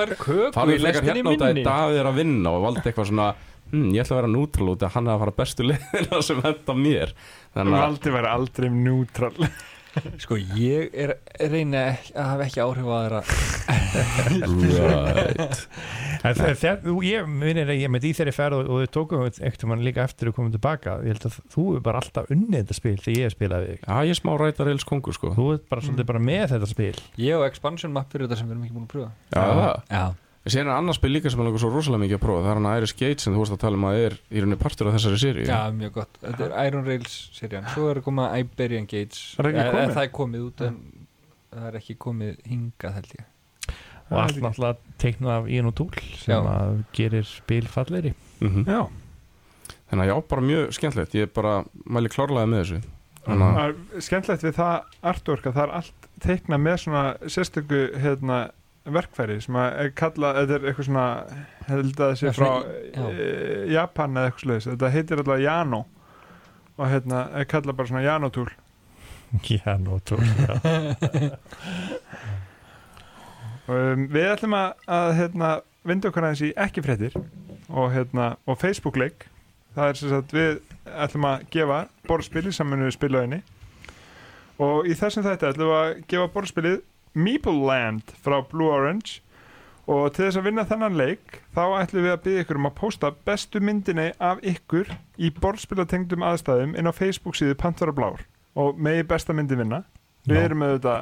farið hérna að minni. Davíð er að vinna og valdi eitthvað svona hm, ég ætla að vera nútrál út að hann er að fara bestu leiðina sem henda mér. Þannig að Valdi væri aldrei neutral. Sko ég er reyna ekki- að hafa ekki áhrif á aðra. Right. Þegar, ég minnir að ég með í þeirri ferð og, og við tókum ekkert mann líka eftir að koma tilbaka ég held að þú er bara alltaf unnið þetta spil þegar ég spilaði við þig. Já, ég er smá rætar eils kongur sko. Þú er bara svolítið bara með þetta spil. Ég og expansion map fyrir þetta sem við erum ekki búin að pröfa Já, það já, Sér er annars spil líka sem er langar svo rosalega mikið að prófa. Það er hann Iris Gate sem þú vorst að tala um að er í rauninni partur af þessari séri já mjög gott. Þetta er Iron Rails serían. Svo er að koma Iberian Gates. Er það ekki Eh, eh, komið? það er komið út en það er ekki komið hingað held ég. Og allt náttúrulega teiknað af Ian Túl sem gerir spil falleiri mm Já, Þannig að já, bara mjög skemmtilegt. Ég bara mæli klárlega með þessu. Er skemmtilegt við það artwork að það er allt teiknað með svona sérstöku hérna, verkfæri sem að kallað, þetta er eitthvað svona held að það sé frá í- já. Japan eða eitthvað sluðis þetta heitir alltaf Jano og hérna er kallað bara svona Jano-túl Já, nú Túl já. um, Við ætlum að, að hérna, vinda okkur aðeins í ekki fréttir og, hérna, og Facebook-leik það er sem sagt við ætlum að gefa borðspili munum við spila á henni og í þessum þetta ætlum við að gefa borðspilið Meeple Land frá Blue Orange. Og til þess að vinna þennan leik þá ætlum við að byggja ykkur um að posta bestu myndinni af ykkur í borðspilatengdum aðstæðum inn á Facebook síðu Pantvara Blár. Og megi besta myndin vinna. Við Já. erum með þetta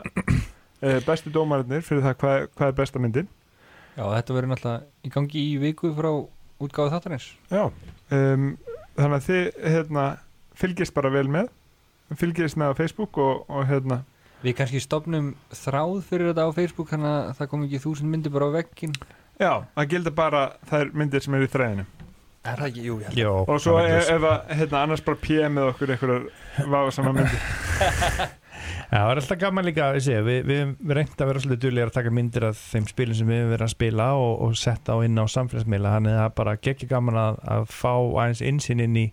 eh, bestu dómarinnir fyrir það hvað, hvað er besta myndin. Já þetta verður náttúrulega í gangi í viku frá útgáðu þáttarins. Já, um, þannig að þið hérna, fylgist bara vel með. Fylgist með á Facebook og, og hérna, við kannski stopnum þráð fyrir þetta á Facebook þannig að það kom ekki þúsund myndir bara á veggin já, það gildir bara þær myndir sem eru í þræðinu. Er það ekki, jú, ég held Jó, og svo það ef, ef að, hérna, annars bara PM með okkur einhverjar váðsama myndir. Já, það er alltaf gaman líka að sé, við, við, við reynda að vera svolítið duglega að taka myndir af þeim spilum sem við verið að spila og, og setja á inn á samfélagsmiðla. Þannig að það er bara geggja gaman að, að fá aðeins insinn inn í,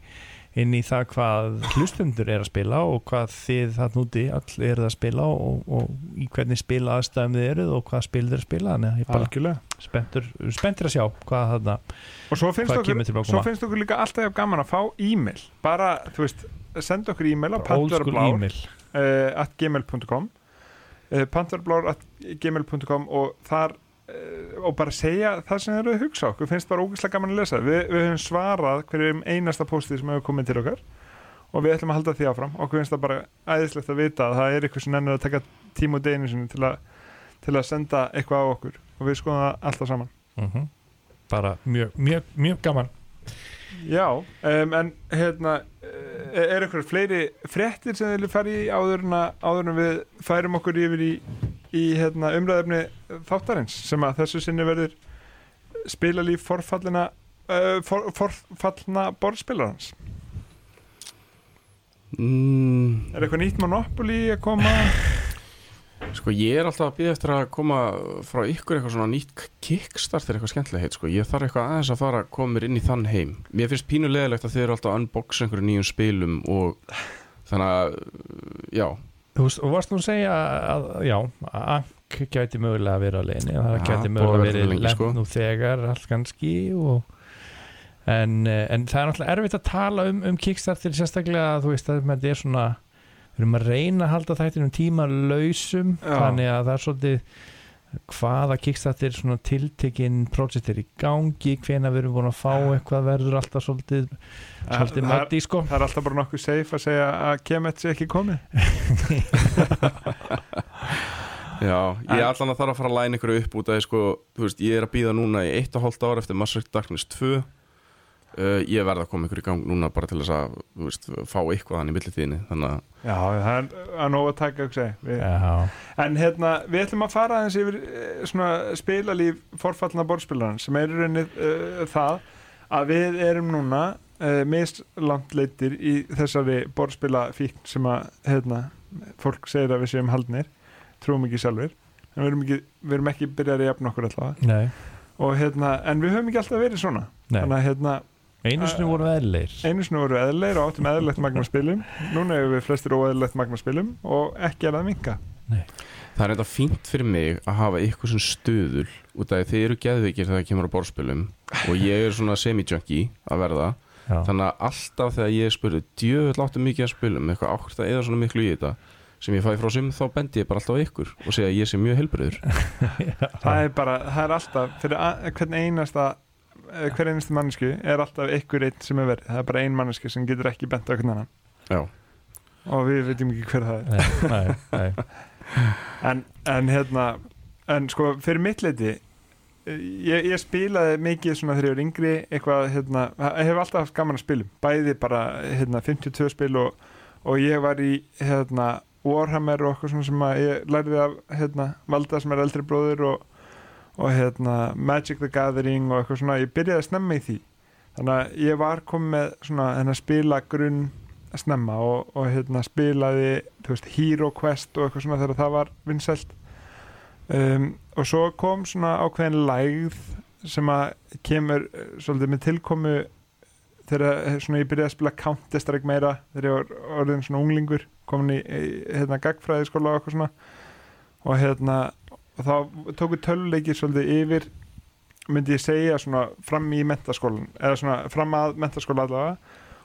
inn í það hvað hlustundur er að spila og hvað þið það núti all eru að spila og, og í hvernig spila aðstæðum þið eruð og hvað spil þið eru að spila þannig að ég er bara algjörlega. spenntur, spenntur að sjá hvað þarna og svo finnst, okkur, svo finnst okkur líka alltaf gaman að fá e-mail. Bara, þú veist, senda okkur e-mail á old school pantverblár e-mail. uh, at gmail.com uh, pantverblár at gmail.com og þar og bara segja það sem þið eru að hugsa. Okkur finnst bara ógeðslega gaman að lesa. Við, við höfum svarað hverjum einasta postið sem hefur komið til okkar og við ætlum að halda því áfram. Okkur finnst það bara æðislegt að vita að það er eitthvað sem nennir að taka tíma og deginu sinni til, til að senda eitthvað á okkur og við skoðum það alltaf saman. Mm bara mjög, mjög, mjög gaman. Já, um, en hérna eh, er eitthvað fleiri fréttir sem en, að, áður en við færum okkur yfir í, í hérna, umræðefni þáttarins sem að þessu sinni verður spilalíf forfallina uh, for, forfallna borðspilarans mm, Er eitthvað nýtt Monopoly að koma? Sko ég er alltaf að býða eftir að koma frá ykkur eitthvað svona nýtt kickstarter eitthvað skemmtilega heit sko. Ég þarf eitthvað aðeins að fara að koma inn í þann heim Mér finnst pínulegilegt að þið eru alltaf að unboxa einhverju nýjum spilum og þannig að já, Þú veist, og varst nú að segja að, já, að Ank gæti mögulega að vera á leiðinni og það Já, gæti búið að mögulega vera lent sko. nú þegar allt kannski og en, eh, en það er náttúrulega erfitt að tala um, um Kickstarter sérstaklega að þú veist að þetta er svona við erum að reyna að halda þættinum tíma lausum Já. þannig að það er svolítið hvaða Kickstarter svona tiltekinn projekt er í gangi hvena við erum búin að fá eitthvað verður alltaf svolítið svolítið mætti sko. það er alltaf bara nokkuð safe að segja að Kemet sé ekki komið. Já, ég ætla hann að þarf að fara að læna ykkur upp út af því sko, þú veist, ég er að býða núna í eitt og hálft ára eftir Mass Effect Darkness 2 uh, ég verð að koma ykkur í gang núna bara til þess að, þú veist, fá eitthvað hann í millitíðinni, þannig að Já, það er að nóg að taka. Við- Já, En hérna, við ætlum að fara aðeins yfir eh, svona spilalíf forfallna borðspilaran sem er í rauninni uh, það að við erum núna uh, mislandleitir í þessari borðspilafíkn sem að hérna, fólk segir að við séum haldnir. Trúum ekki sjálfur en við erum ekki, við erum ekki byrjar að jafna okkur allavega. Nei, og hérna, en við höfum ekki alltaf verið svona. Nei. þannig að hérna, einu sinni voru eðlir einu sinni voru eðleir og áttum eðlilegt magna spilum. Núna hefur við flestir óeðlilegt magna spilum og ekki er að minka það er þetta fínt fyrir mig að hafa eitthvað sem stöðul út af því þið eru geðveikir þegar það kemur á borðspilum og ég er svona semi-junkie að verða. Já, þannig að alltaf þegar ég spurði djöfull áttu mikið að spilum? Eitthvað ákvæmt að eða svona miklu í þetta sem ég fæ frá sim þá bendi ég bara alltaf á ykkur og segja að ég sé mjög heilbriður það er bara, það er alltaf fyrir hvern einasta hver einasta mannesku er alltaf ykkur einn sem er verið, það er bara ein mannesku sem getur ekki bent á hvern annan. Já, og við veitum ekki hver það er. Nei, nei, nei. en, en hérna en sko fyrir mitt leiti eh, ég, ég spilaði mikið svona þegar ég var yngri eitthvað, hérna, ég hef alltaf haft gaman að spilum. Bæði bara, hérna, 52 spil og, og ég var í hérna, Warhammer og eitthvað svona sem að ég lærði af, hérna, Valda sem er eldri bróður og, og hérna Magic the Gathering og eitthvað svona ég byrjaði að snemma í því. Þannig að ég var komið með svona hérna spila grunn snemma og, og hérna spilaði veist, Hero Quest og eitthvað svona þegar það var vinsælt. Um, og svo kom svona ákveðin lægð sem að kemur eh, svolítið með tilkomu þegar eh, svona ég byrjaði að spila Counter-Strike meira þegar ég var orðin svona unglingur komin í, hérna gagfræði skóla og eitthvað svona. Og hérna þá tóku töluleikir svolítið yfir myndi ég segja svona fram í mentaskólan eða svona fram að mentaskóla allavega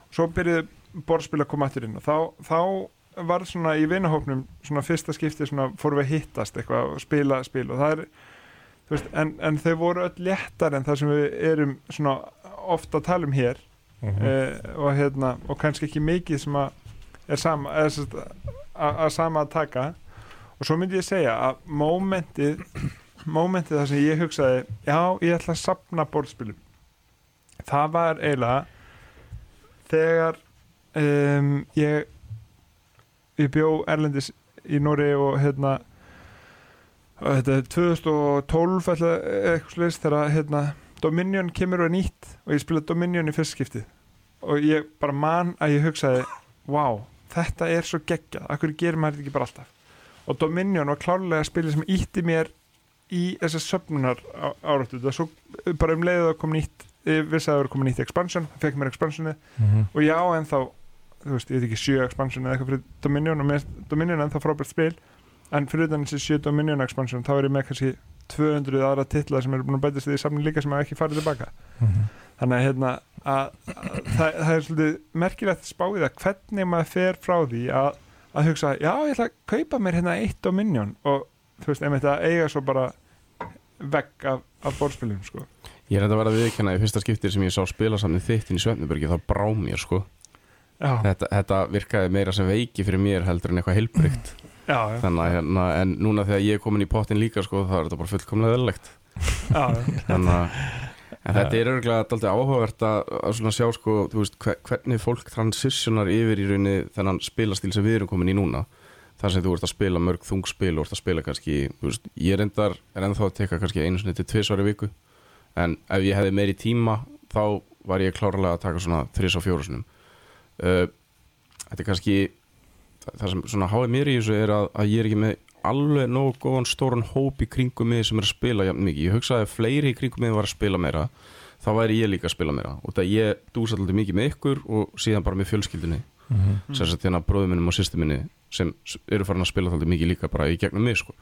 og svo byrjuði borðspil að koma aftur inn og þá, þá var svona í vinahópnum svona fyrsta skipti svona fórum við að hittast eitthvað og spila spil og það er veist, en, en þau voru öll léttar en það sem við erum svona ofta að tala um hér Mhm. uh, og hérna og kannski ekki mikið sem að er sama að sama að taka og svo myndi ég segja að mómentið mómentið þar sem ég hugsaði já, ég ætla að sapna borðspilum. Það var eiginlega þegar um, ég ég bjó Erlendis í Nóri og hérna og þetta er 2012 ætla, eitthvað slis þegar hérna Dominion kemur og er nýtt og ég spilaði Dominion í fyrst skiptið. Og ég bara man að ég hugsaði wow, þetta er svo geggjað. Akkur gerir maður þetta ekki bara alltaf og Dominion var klárlega spilið sem ítti mér í þessar söfnunar áráttu, það svo bara um leiðið að koma nýtt, vissi að það var komið nýtt expansion, það fekk mér expansioni Mhm. og já, en þá þú veist, ég veit ekki sjö expansion eða eitthvað fyrir Dominion og með Dominion er ennþá frábært spil en fyrir utan þessi sjö Dominion expansion þá er ég með kannski 200 aðra titla sem eru búin að bætast í samni líka sem hafa ekki farið tilbaka Mhm. þannig að hérna að, að, það, það er svolítið merkilegt spáið að hvernig maður fer frá því að, að hugsa, já ég ætla að kaupa mér hérna eitt Dominion og þú veist, einmitt að eiga svo bara vegg af, af borðspilum sko. ég er þetta að vera að viðkjanna í fyrsta skiptir sem ég sá spila saman þitt inn í Svefnubergi þá brá mér sko. Þetta, þetta virkaði meira sem veiki fyrir mér heldur en eitthvað heilbrygt þannig að hérna, en núna þegar ég er komin í pottin líka sko þá er þetta bara fullkomlega já. þannig að en þetta er örgulega alltaf áhugavert að, sjá sko, veist, hve- hvernig fólk transitionar yfir í rauninni þennan spilastíl sem við erum komin í núna. Þar sem þú ert að spila mörg þungspil og ert að spila kannski, veist, ég reyndar er ennþá að teka kannski einu tvisvar í viku. En ef ég hefði meiri tíma þá var ég klárlega að taka svona þris og fjóru sinum uh, þetta er kannski það það sem svona háið mér í þessu er að, að ég er ekki með alveg nógu góðan stóran hóp í kringum mig sem er að spila jafn mikið. Ég hugsaði að fleiri í kringum mig var að spila meira þá væri ég líka að spila meira og það ég dúsa alltaf mikið með ykkur og síðan bara með fjölskyldunni Mhm. sem sagt hérna bróðu minnum og sýstu minni sem eru farin að spila þáttið mikið líka bara í gegnum mig sko.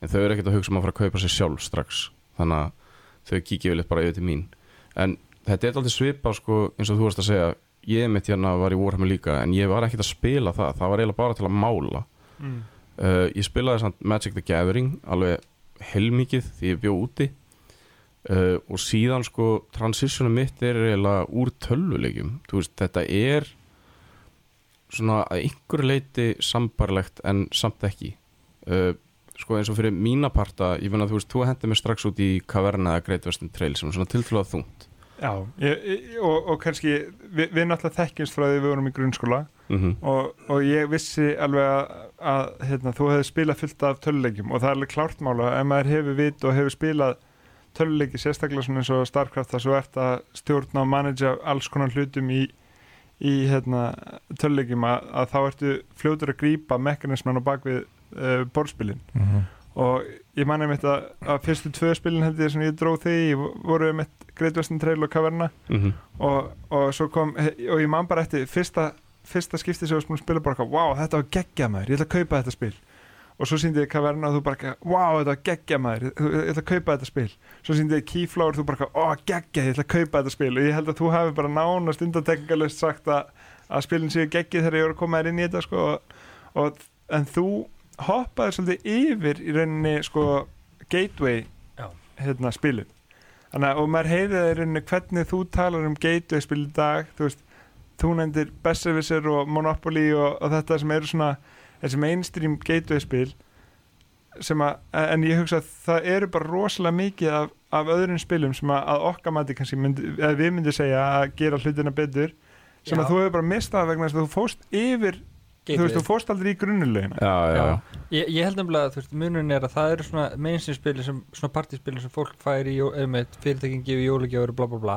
en þau eru ekkert að hugsa um að fara að kaupa sér sjálf strax þannig að þau kíkja yfirleitt bara yfir til mín en þetta er alltaf svipa sko, eins og þú varst að segja ég mitt hérna var í Warhammer líka en ég var ekkert að spila það, það var eiginlega bara til að mála mm. Uh, ég spilaði samt Magic the Gathering alveg heilmikið því ég bjó úti. Uh, og síðan sko transitionum mitt er eiginlega úr tölvuleikjum. Þú veist, þetta er svona að einhverju leiti sambarlegt en samt ekki. Uh, sko eins og fyrir mína parta ég finna að þú veist, þú hendur mig strax út í Caverna eða Great Western Trail sem er svona tilflóða þungt Já, ég, ég, og, og kannski við, við náttúrulega þekkjumst frá því við vorum í grunnskóla mm og, og ég vissi alveg að, að hérna, þú hefði spilað fullt af töluleikjum og það er alveg klárt mála ef maður hefur vit og hefur spilað töluleiki sérstaklega svona eins og Starcraft þar svo ert að stjórna og managea alls konar hlutum í, í hérna, töluleikjum að, að þá ertu fljótur að grípa mekanisman á bakvið uh, borðspilin Mhm. og ég man einmitt að, að fyrstu tvö spilin held ég sem ég dróð því voru einmitt Great Western Trail og Caverna. -hmm. og, og svo kom og ég man bara eftir fyrsta, fyrsta skipti sem ég var spila bara wow, þetta var geggja maður, ég ætla að kaupa þetta spil. Og svo síndi ég Caverna og þú bara wow, þetta var geggja maður. Ég ætla að kaupa þetta spil. Svo síndi ég Keyflower og þú bara ó, geggja, ég ætla að kaupa þetta spil. Og ég held að þú hafi bara nánast undantekningalust sagt að, að spilin séu geggið þegar ég voru að koma þér inn í þetta sko, og, og, en þú hoppaði svolítið yfir í rauninni sko, gateway hérna, spilin Þannig og maður heyriði í rauninni hvernig þú talar um gateway spil í dag, þú veist, þú nefndir Besserwisser og Monopoly og, og þetta sem eru svona, þessi mainstream gateway spil sem að, en ég hugsa að það eru bara rosalega mikið af, af öðrum spilum sem að, að okkar mati kannski myndi, við myndum segja að gera hlutina betur sem Já. að þú hefur bara mistað vegna þess að þú fóst yfir, þú veist, þú fóst aldrei í grunnulegina já, já, já. Ég, ég held nefnilega að þú veist, munun er að það eru svona mainstream-spili sem, svona partíspili sem fólk fær í, eða með fyrirtækin gefur jólagjafur bla bla bla.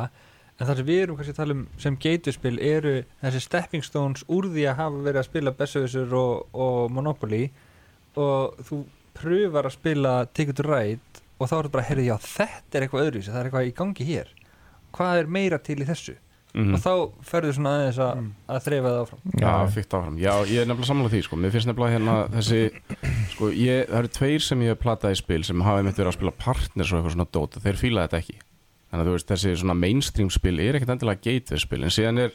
En það sem við erum kannski að tala um sem gateway-spil eru þessi stepping stones úr því að hafa verið að spila Besserwisser og, og Monopoly og þú pröfar að spila Ticket to Ride og þá er þetta bara, heyrðu já, þetta er eitthvað öðruvísi það er eitthvað í gangi hér. Hvað er meira til í þessu Mm og þá ferðu svona aðeins að, Mm. að þrefa það áfram Já, fyrkt áfram. Já, ég er nefnilega sammála því, sko. Mér finnst nefnilega hérna þessi, sko, ég, það eru tveir sem ég hef platað í spil sem hafa einmitt verið að spila partners og eitthvað svona dót og þeir fíla þetta ekki. Þannig að þú veist, þessi svona mainstream spil er ekkert endilega gateway spil, en síðan er,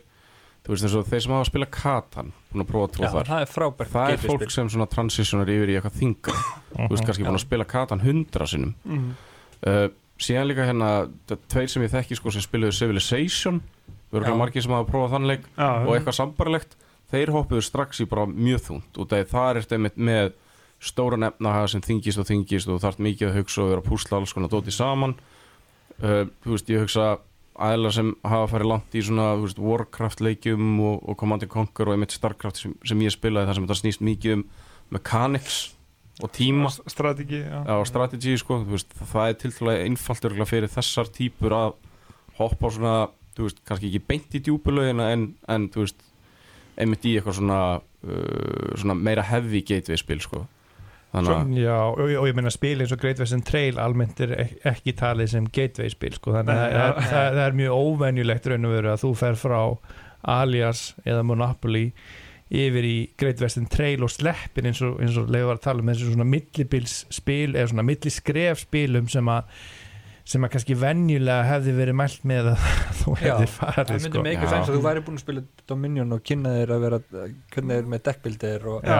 þú veist, og þeir sem hafa að spila Katan, búin að prófa tróða þar. það er frábært Það er fólk sem svona transitionar yfir í eitthvað þinga. Þú veist, kannski búin að spila Katan hundra sinnum. mm. Uh, síðan líka hérna, þetta- tveir sem ég þekki, sko, sem spiluðu Civilization, við erum Já. margir sem hafa prófað þann leik Já, og eitthvað sambarlegt. Þeir hoppuðu strax í bara mjög þungt. Og það er eftir með, með stóra nefnahaga sem þingist og þingist og þarf mikið að hugsa og vera að púsla alls konar dóti saman. Uh, þú veist, ég hugsa aðeila sem hafa farið langt í svona veist, Warcraft leikjum og, og Command and Conquer og einmitt Starcraft sem, sem ég spilaði þar sem þetta snýst mikið um mechanics og tíma. Strategi já. á strategy sko, veist, það er tilfælega einfalt örugglega fyrir þessar típur að hoppa á svona, þú veist, kannski ekki beint í djúpulögina en, en þú veist, einmitt í eitthvað svona, uh, svona meira heavy gateway spil sko. þannig að Já, og, og ég meina spil eins og Great Western Trail almennt er ek- ekki talið sem gateway spil sko, þannig að það, það, það er mjög óvenjulegt raun og veru að þú fer frá Alias eða Monopoly yfir í Great Western Trail og sleppir eins og, eins og leiður var að tala um þessu svona millibilsspil eða svona milliskrefspilum sem að sem að kannski venjulega hefði verið mælt með að þú hefði það farið myndi sko. með eitthvað sens að þú væri búin að spila Dominion og kynna þér að vera hvernig þeir með deckbildir og,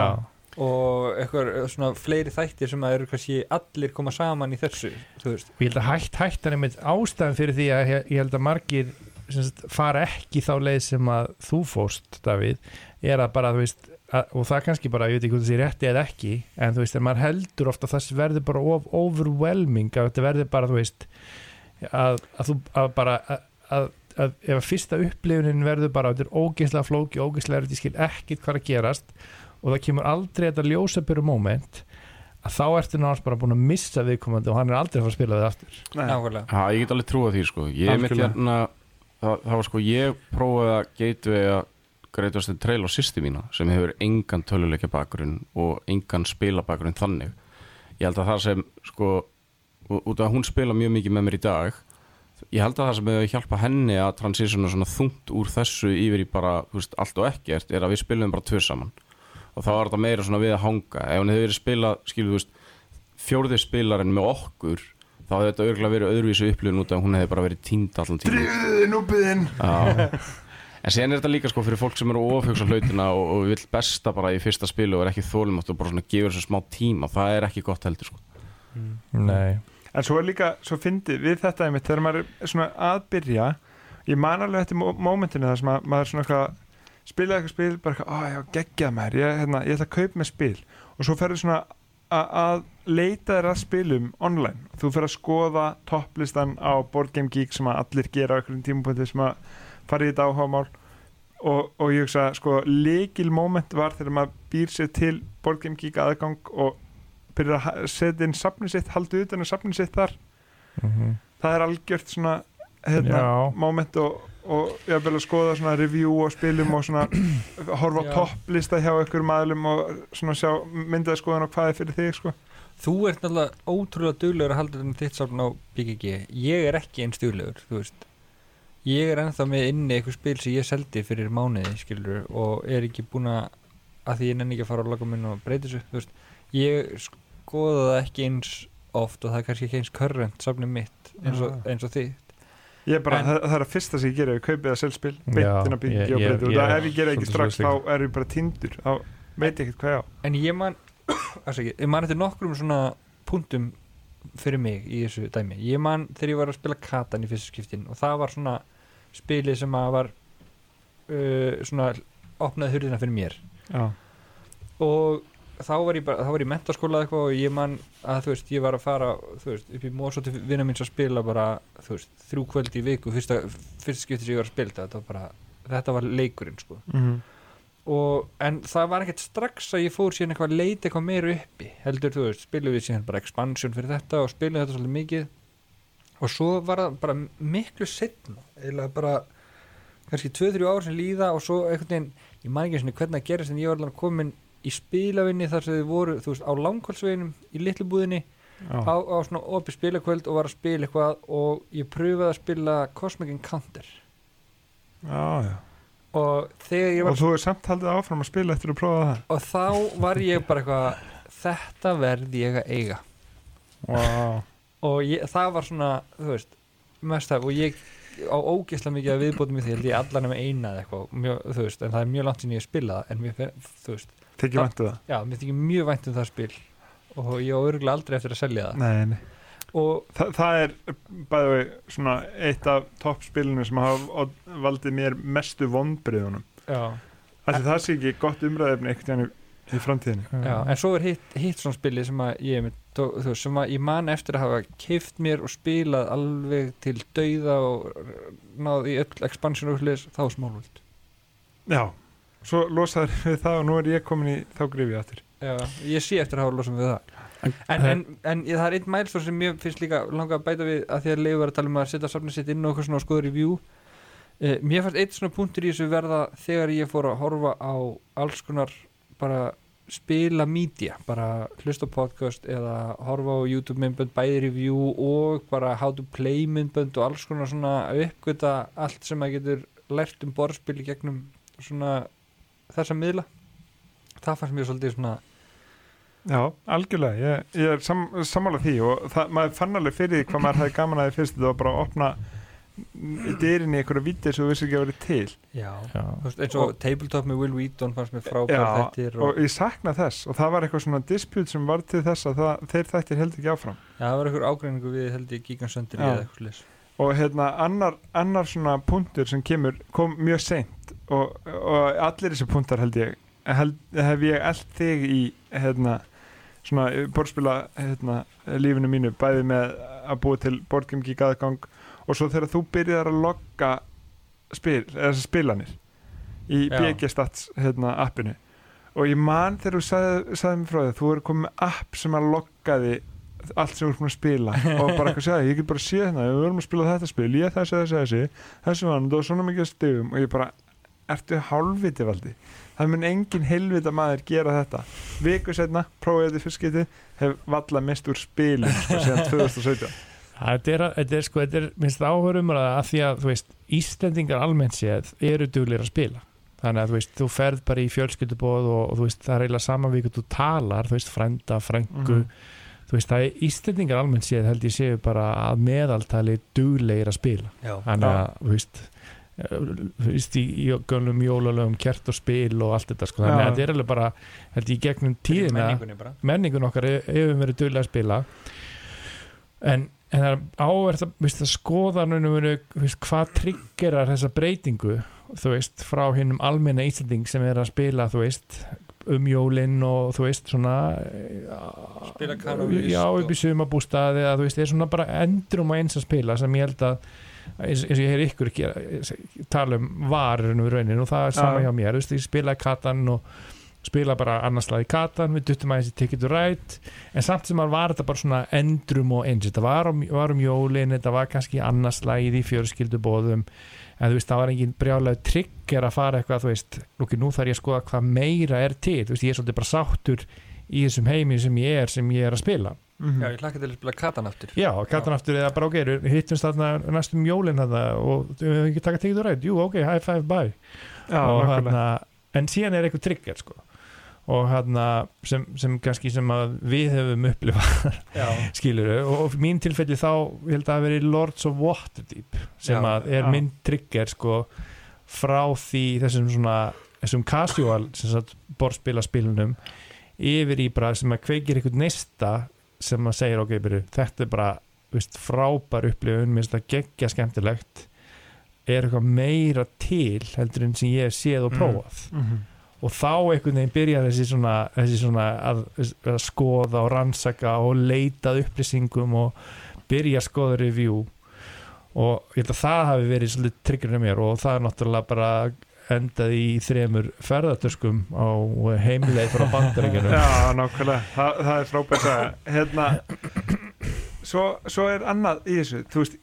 og eitthvað svona fleiri þættir sem að eru kannski allir koma saman í þessu þú veist, og ég held að hætt hættan einmitt ástæðan fyrir því að ég, held að margir sem sagt, fara ekki þá leið sem að þú fóst, Davíð er að bara, þú veist, og það kannski bara, ég veit ekki hvort það sé rétti eða ekki en þú veist, en maður heldur ofta að það verður bara of overwhelming, að þetta verður bara, þú veist að, að þú, að bara að, að, að ef að fyrsta upplifunin verður bara, þetta er ógeðslega flóki, ógeðslega erfitt, ég skil ekkit hvað að gerast og það kemur aldrei þetta ljósabyrju moment að þá ertu náttúrulega bara búin að missa viðkomandi og hann er aldrei að fara að spila við aftur. Nei. nákvæmlega. Já, ég get alveg trúa því sko. Ég mitt hérna það, það var sko, ég prófaði að gateway að Great Western Trail á sýsti mína sem hefur engan töluleikja bakgrunn og engan spila bakgrunn þannig. Ég held að það sem sko út af hún spila mjög mikið með mér í dag ég held að það sem hefur hjálpa henni að transitiona svona þungt úr þessu yfir í bara veist, allt og ekkert er að við spilum bara tvö saman. Og þá var þetta meira svona við að hanga. Ef hann hefði verið spilað, skilur þú veist fjórði spilarinn með okkur þá hefði þetta örgulega verið öðruvísu upplifun út af hún hefði bara verið tínd allan tíma Drífðu núbiðinn Já. en síðan er þetta líka sko fyrir fólk sem eru ofugsa hlutina og, og vill besta bara í fyrsta spilu og er ekki þólimátt og bara svona gefur þessu smá tíma það er ekki gott heldur sko. Nei. En svo er líka, svo fyndi við þetta einmitt þegar maður er svona að byrja ég man alveg mó- mómentinu þar sem að, maður svona eitthvað spilaði eitthvað spil, bara eitthvað, á já, geggjað maður ég, hérna, ég ætla að kaupa með spil. Og svo ferðu svona að, að leita þér að spilum online. Þú fer að skoða topplistan á Board Game Geek sem að allir gera á einhverjum tímapunkti sem að fara í þetta áhugamál og, og ég hugsa, sko, leikil moment var þegar maður býr sér til Board Game Geek aðgang og byrjar að setja inn safnið sitt, haldi utan um safnið sitt þar. Mhm. það er algjört svona hérna, moment og, og ég vil að skoða svona review og spilum og svona horfa á topplista hjá einhverjum aðlum og svona sjá myndaði skoðan og hvað er fyrir þig sko. Þú ert náttúrulega ótrúlega duglegur að halda þetta þitt safn á BGG Ég er ekki eins duglegur, þú veist Ég er ennþá með inni eitthvað spil sem ég seldi fyrir mánuði, skilur og er ekki búin að að því ég nenni ekki að fara á laga minn og breyti þessu, þú veist. Ég skoða það ekki eins oft og það er kannski ekki eins körrent safnið mitt eins og, eins og er bara, En- það, það er að fyrsta sem ég gera ég kaupið að selspil, Já, beintina ég- byggi og ég- breyti og það ef ég gera ekki strax þá er ég bara tindur þá veit ég ekkert hvað ég á. En ég man afsakið, ég man eftir nokkrum svona punktum fyrir mig í þessu dæmi. Ég man þegar ég var að spila Katan í fyrsta skiptin og það var svona spilið sem að var uh, svona opnaði hurðina fyrir mér. Já, og þá var ég bara, þá var ég í mentaskóla eða eitthvað og ég man að þú veist, ég var að fara þú veist, upp í Mósóti vinna míns að spila bara, þú veist, þrjú kvöld í viku fyrsta, fyrsta skipti sem ég var að spila þetta var bara, þetta var leikurinn sko. Mm og, en það var ekkert strax að ég fór síðan eitthvað að leita eitthvað meira uppi heldur þú veist, spilum við síðan bara expansion fyrir þetta og spilum þetta svolítið mikið og svo var það bara miklu setna, eða bara kannski 2-3 ár sem líða og svo einhvern veginn, ég man ekki svona hvernig það gerist en ég var alveg komin í spilavinni þar sem þið voru, þú veist, á langkvöldsveginum í litlu búðinni, já, á, á svona opið spilakvöld og var að spila eitthvað og ég pröfaði að spila Cosmic Encounter já, já. og þegar ég var og þú er samt haldið áfram að spila eftir að prófa það og þá var ég bara eitthvað þetta verð ég að eiga wow. Og ég, það var svona þú veist, mest það og ég á ógeðslega mikið að viðbótum í því held ég allan með eina eða eitthvað mjög, þú veist, en það er mjög langt sinni ég spila það en mér, þú veist, Já. væntu það já, mér þykir mjög vænt um það spil og ég á örgulega aldrei eftir að selja það nei, nei. og Þa, það er bæði vei svona eitt af toppspilinu sem hafa valdið mér mestu Ætli það sé ekki gott umræðefni veginn í- í framtíðinni. Já, en svo er hitt, hitt svona spili sem að ég þú veist, sem að ég man eftir að hafa keift mér og spilað alveg til dauða og náð í öll expansion og hlis, þá smálvöld Já, svo losaður við það og nú er ég komin í þá grifið aftur. Já, ég sé eftir að hafa losum við það. En, en, en ég, það er einn mælstór sem mér finnst líka langa að bæta við að því að leiðu var að tala um að setja safnið sitt inn og eitthvað svona og skoða review. Eh, mér fannst eitt svona punktur í þessu verða þegar ég fór að horfa á alls konar bara spila media, bara hlusta podcast eða horfa á YouTube myndbönd bæði review og bara how to play myndbönd og alls konar svona uppgöta allt sem að getur lært um borðspil í gegnum svona þessa miðla. Það fannst mér svolítið svona Já, algjörlega, ég, ég er sam, sammála því og það, maður fann alveg fyrir hvað maður hefði gaman að því fyrst þetta var bara að opna dyrin í einhverja vítir sem þú vissi ekki að vera til. Já, Já. þú veist, eins og, Og- Tabletop með Will Wheaton fannst mér frábær þettir og, og ég sakna þess. Og það var eitthvað svona dispute sem var til þess að það, þeir þættir held ekki áfram. Já, það var einhver ágreiningu við held ég Gigansöndir eða eitthvað slis og hérna annar, annar svona punktur sem kemur kom mjög seint. Og, og allir þessi punktar held ég held, hef ég eld þig í hérna svona borðspila hérna, lífinu mínu bæði með að búa til Boardgame Geek aðgang og svo þegar þú byrjar að logga spil, spilanir í. BG Stats hérna, appinu. Og ég man þegar þú sagði, sagði mér frá því þú er komið með app sem að logga því allt sem ert búin að spila. Og bara eitthvað segja, ég get bara séð hérna við erum að spila þetta spil, ég þessi, þessi, þessi þessi vand og svona mikið stegum og ég bara, ertu hálfviti valdi? Það mun engin heilvita maður gera þetta. Viku setna, prófið þetta í fyrst skipti hef valla mest úr spilum sko, síðan 2017 Þetta er, þetta er sko, þetta er minnst áhörum að því að, þú veist, Íslendingar almennt séð eru duglir að spila. Þannig að þú veist, þú ferð bara í fjölskyldubóð og, og þú veist, það er eiginlega saman við þú talar, þú veist, frænda, frængu Mhm. þú veist, það er Íslendingar almennt séð held ég séu bara að meðaltali duglegir að spila. Já, þannig að, þú veist þú veist, í, gömlum jólalögum kert og spil og allt þetta sko. þannig Já. að þetta er alveg bara, held ég, gegnum tíðina menningun okkar he- hefur verið duglega að spila. En, en það er áverð að, að skoða hvað triggerar þessa breytingu þú veist, frá hinnum almenna Íslanding sem er að spila, þú veist um jólinn og þú veist svona Spila kanónist já, upp í sumabústaði þú veist, það er svona bara endrum og eins að spila sem ég held að eins, og ég heyr ykkur ekki tala um varurinn við raunin og það er sama Já. hjá mér, þú veist, ég spilaði katan og spila bara annarslag í katan við duttum aðeins í Ticket to Ride en samt sem að var þetta bara svona endrum og eins þetta var um, var um jólin, þetta var kannski annarslagið í fjörskildubóðum en þú veist, það var engin brjálega trigger að fara eitthvað, þú veist, lúki, nú þarf ég að skoða hvað meira er til, þú veist, ég er svolítið bara sáttur í þessum heimi sem ég er sem ég er að spila. Mhm. Já, ég hlakka til að spila katan aftur. Já, katan aftur eða bara ok, við hittumst þarna næstum jólin þarna og við höfum ekki taka tekið þú rætt, jú ok, high five, bye. Já, og hérna, en síðan er eitthvað trigger sko og hérna sem, sem kannski sem að við höfum upplifað Já, skilur og, mín tilfelli þá held að veri Lords of Waterdeep sem Já, að er já. minn trigger sko frá því þessum svona þessum casual sem sagt borðspilaspilunum yfir í bara sem að kveikir eitthvað neista sem að segja ok, byrju, þetta er bara veist, frábær upplifun, minnst það geggja skemmtilegt er eitthvað meira til heldur en sem ég hef séð og Mm. prófað Mhm. Og þá einhvern veginn byrjar þessi svona, þessi svona að, að skoða og rannsaka og leita að upplýsingum og byrja að skoða review. Og ég held að það hafi verið svolítið triggerinu mér og það er náttúrulega bara endað í þremur ferðartöskum á heimleið frá bandaríkjunum. Já, nákvæmlega, Þa, það er frábært að hérna svo, svo er annað í þessu. Þú veist,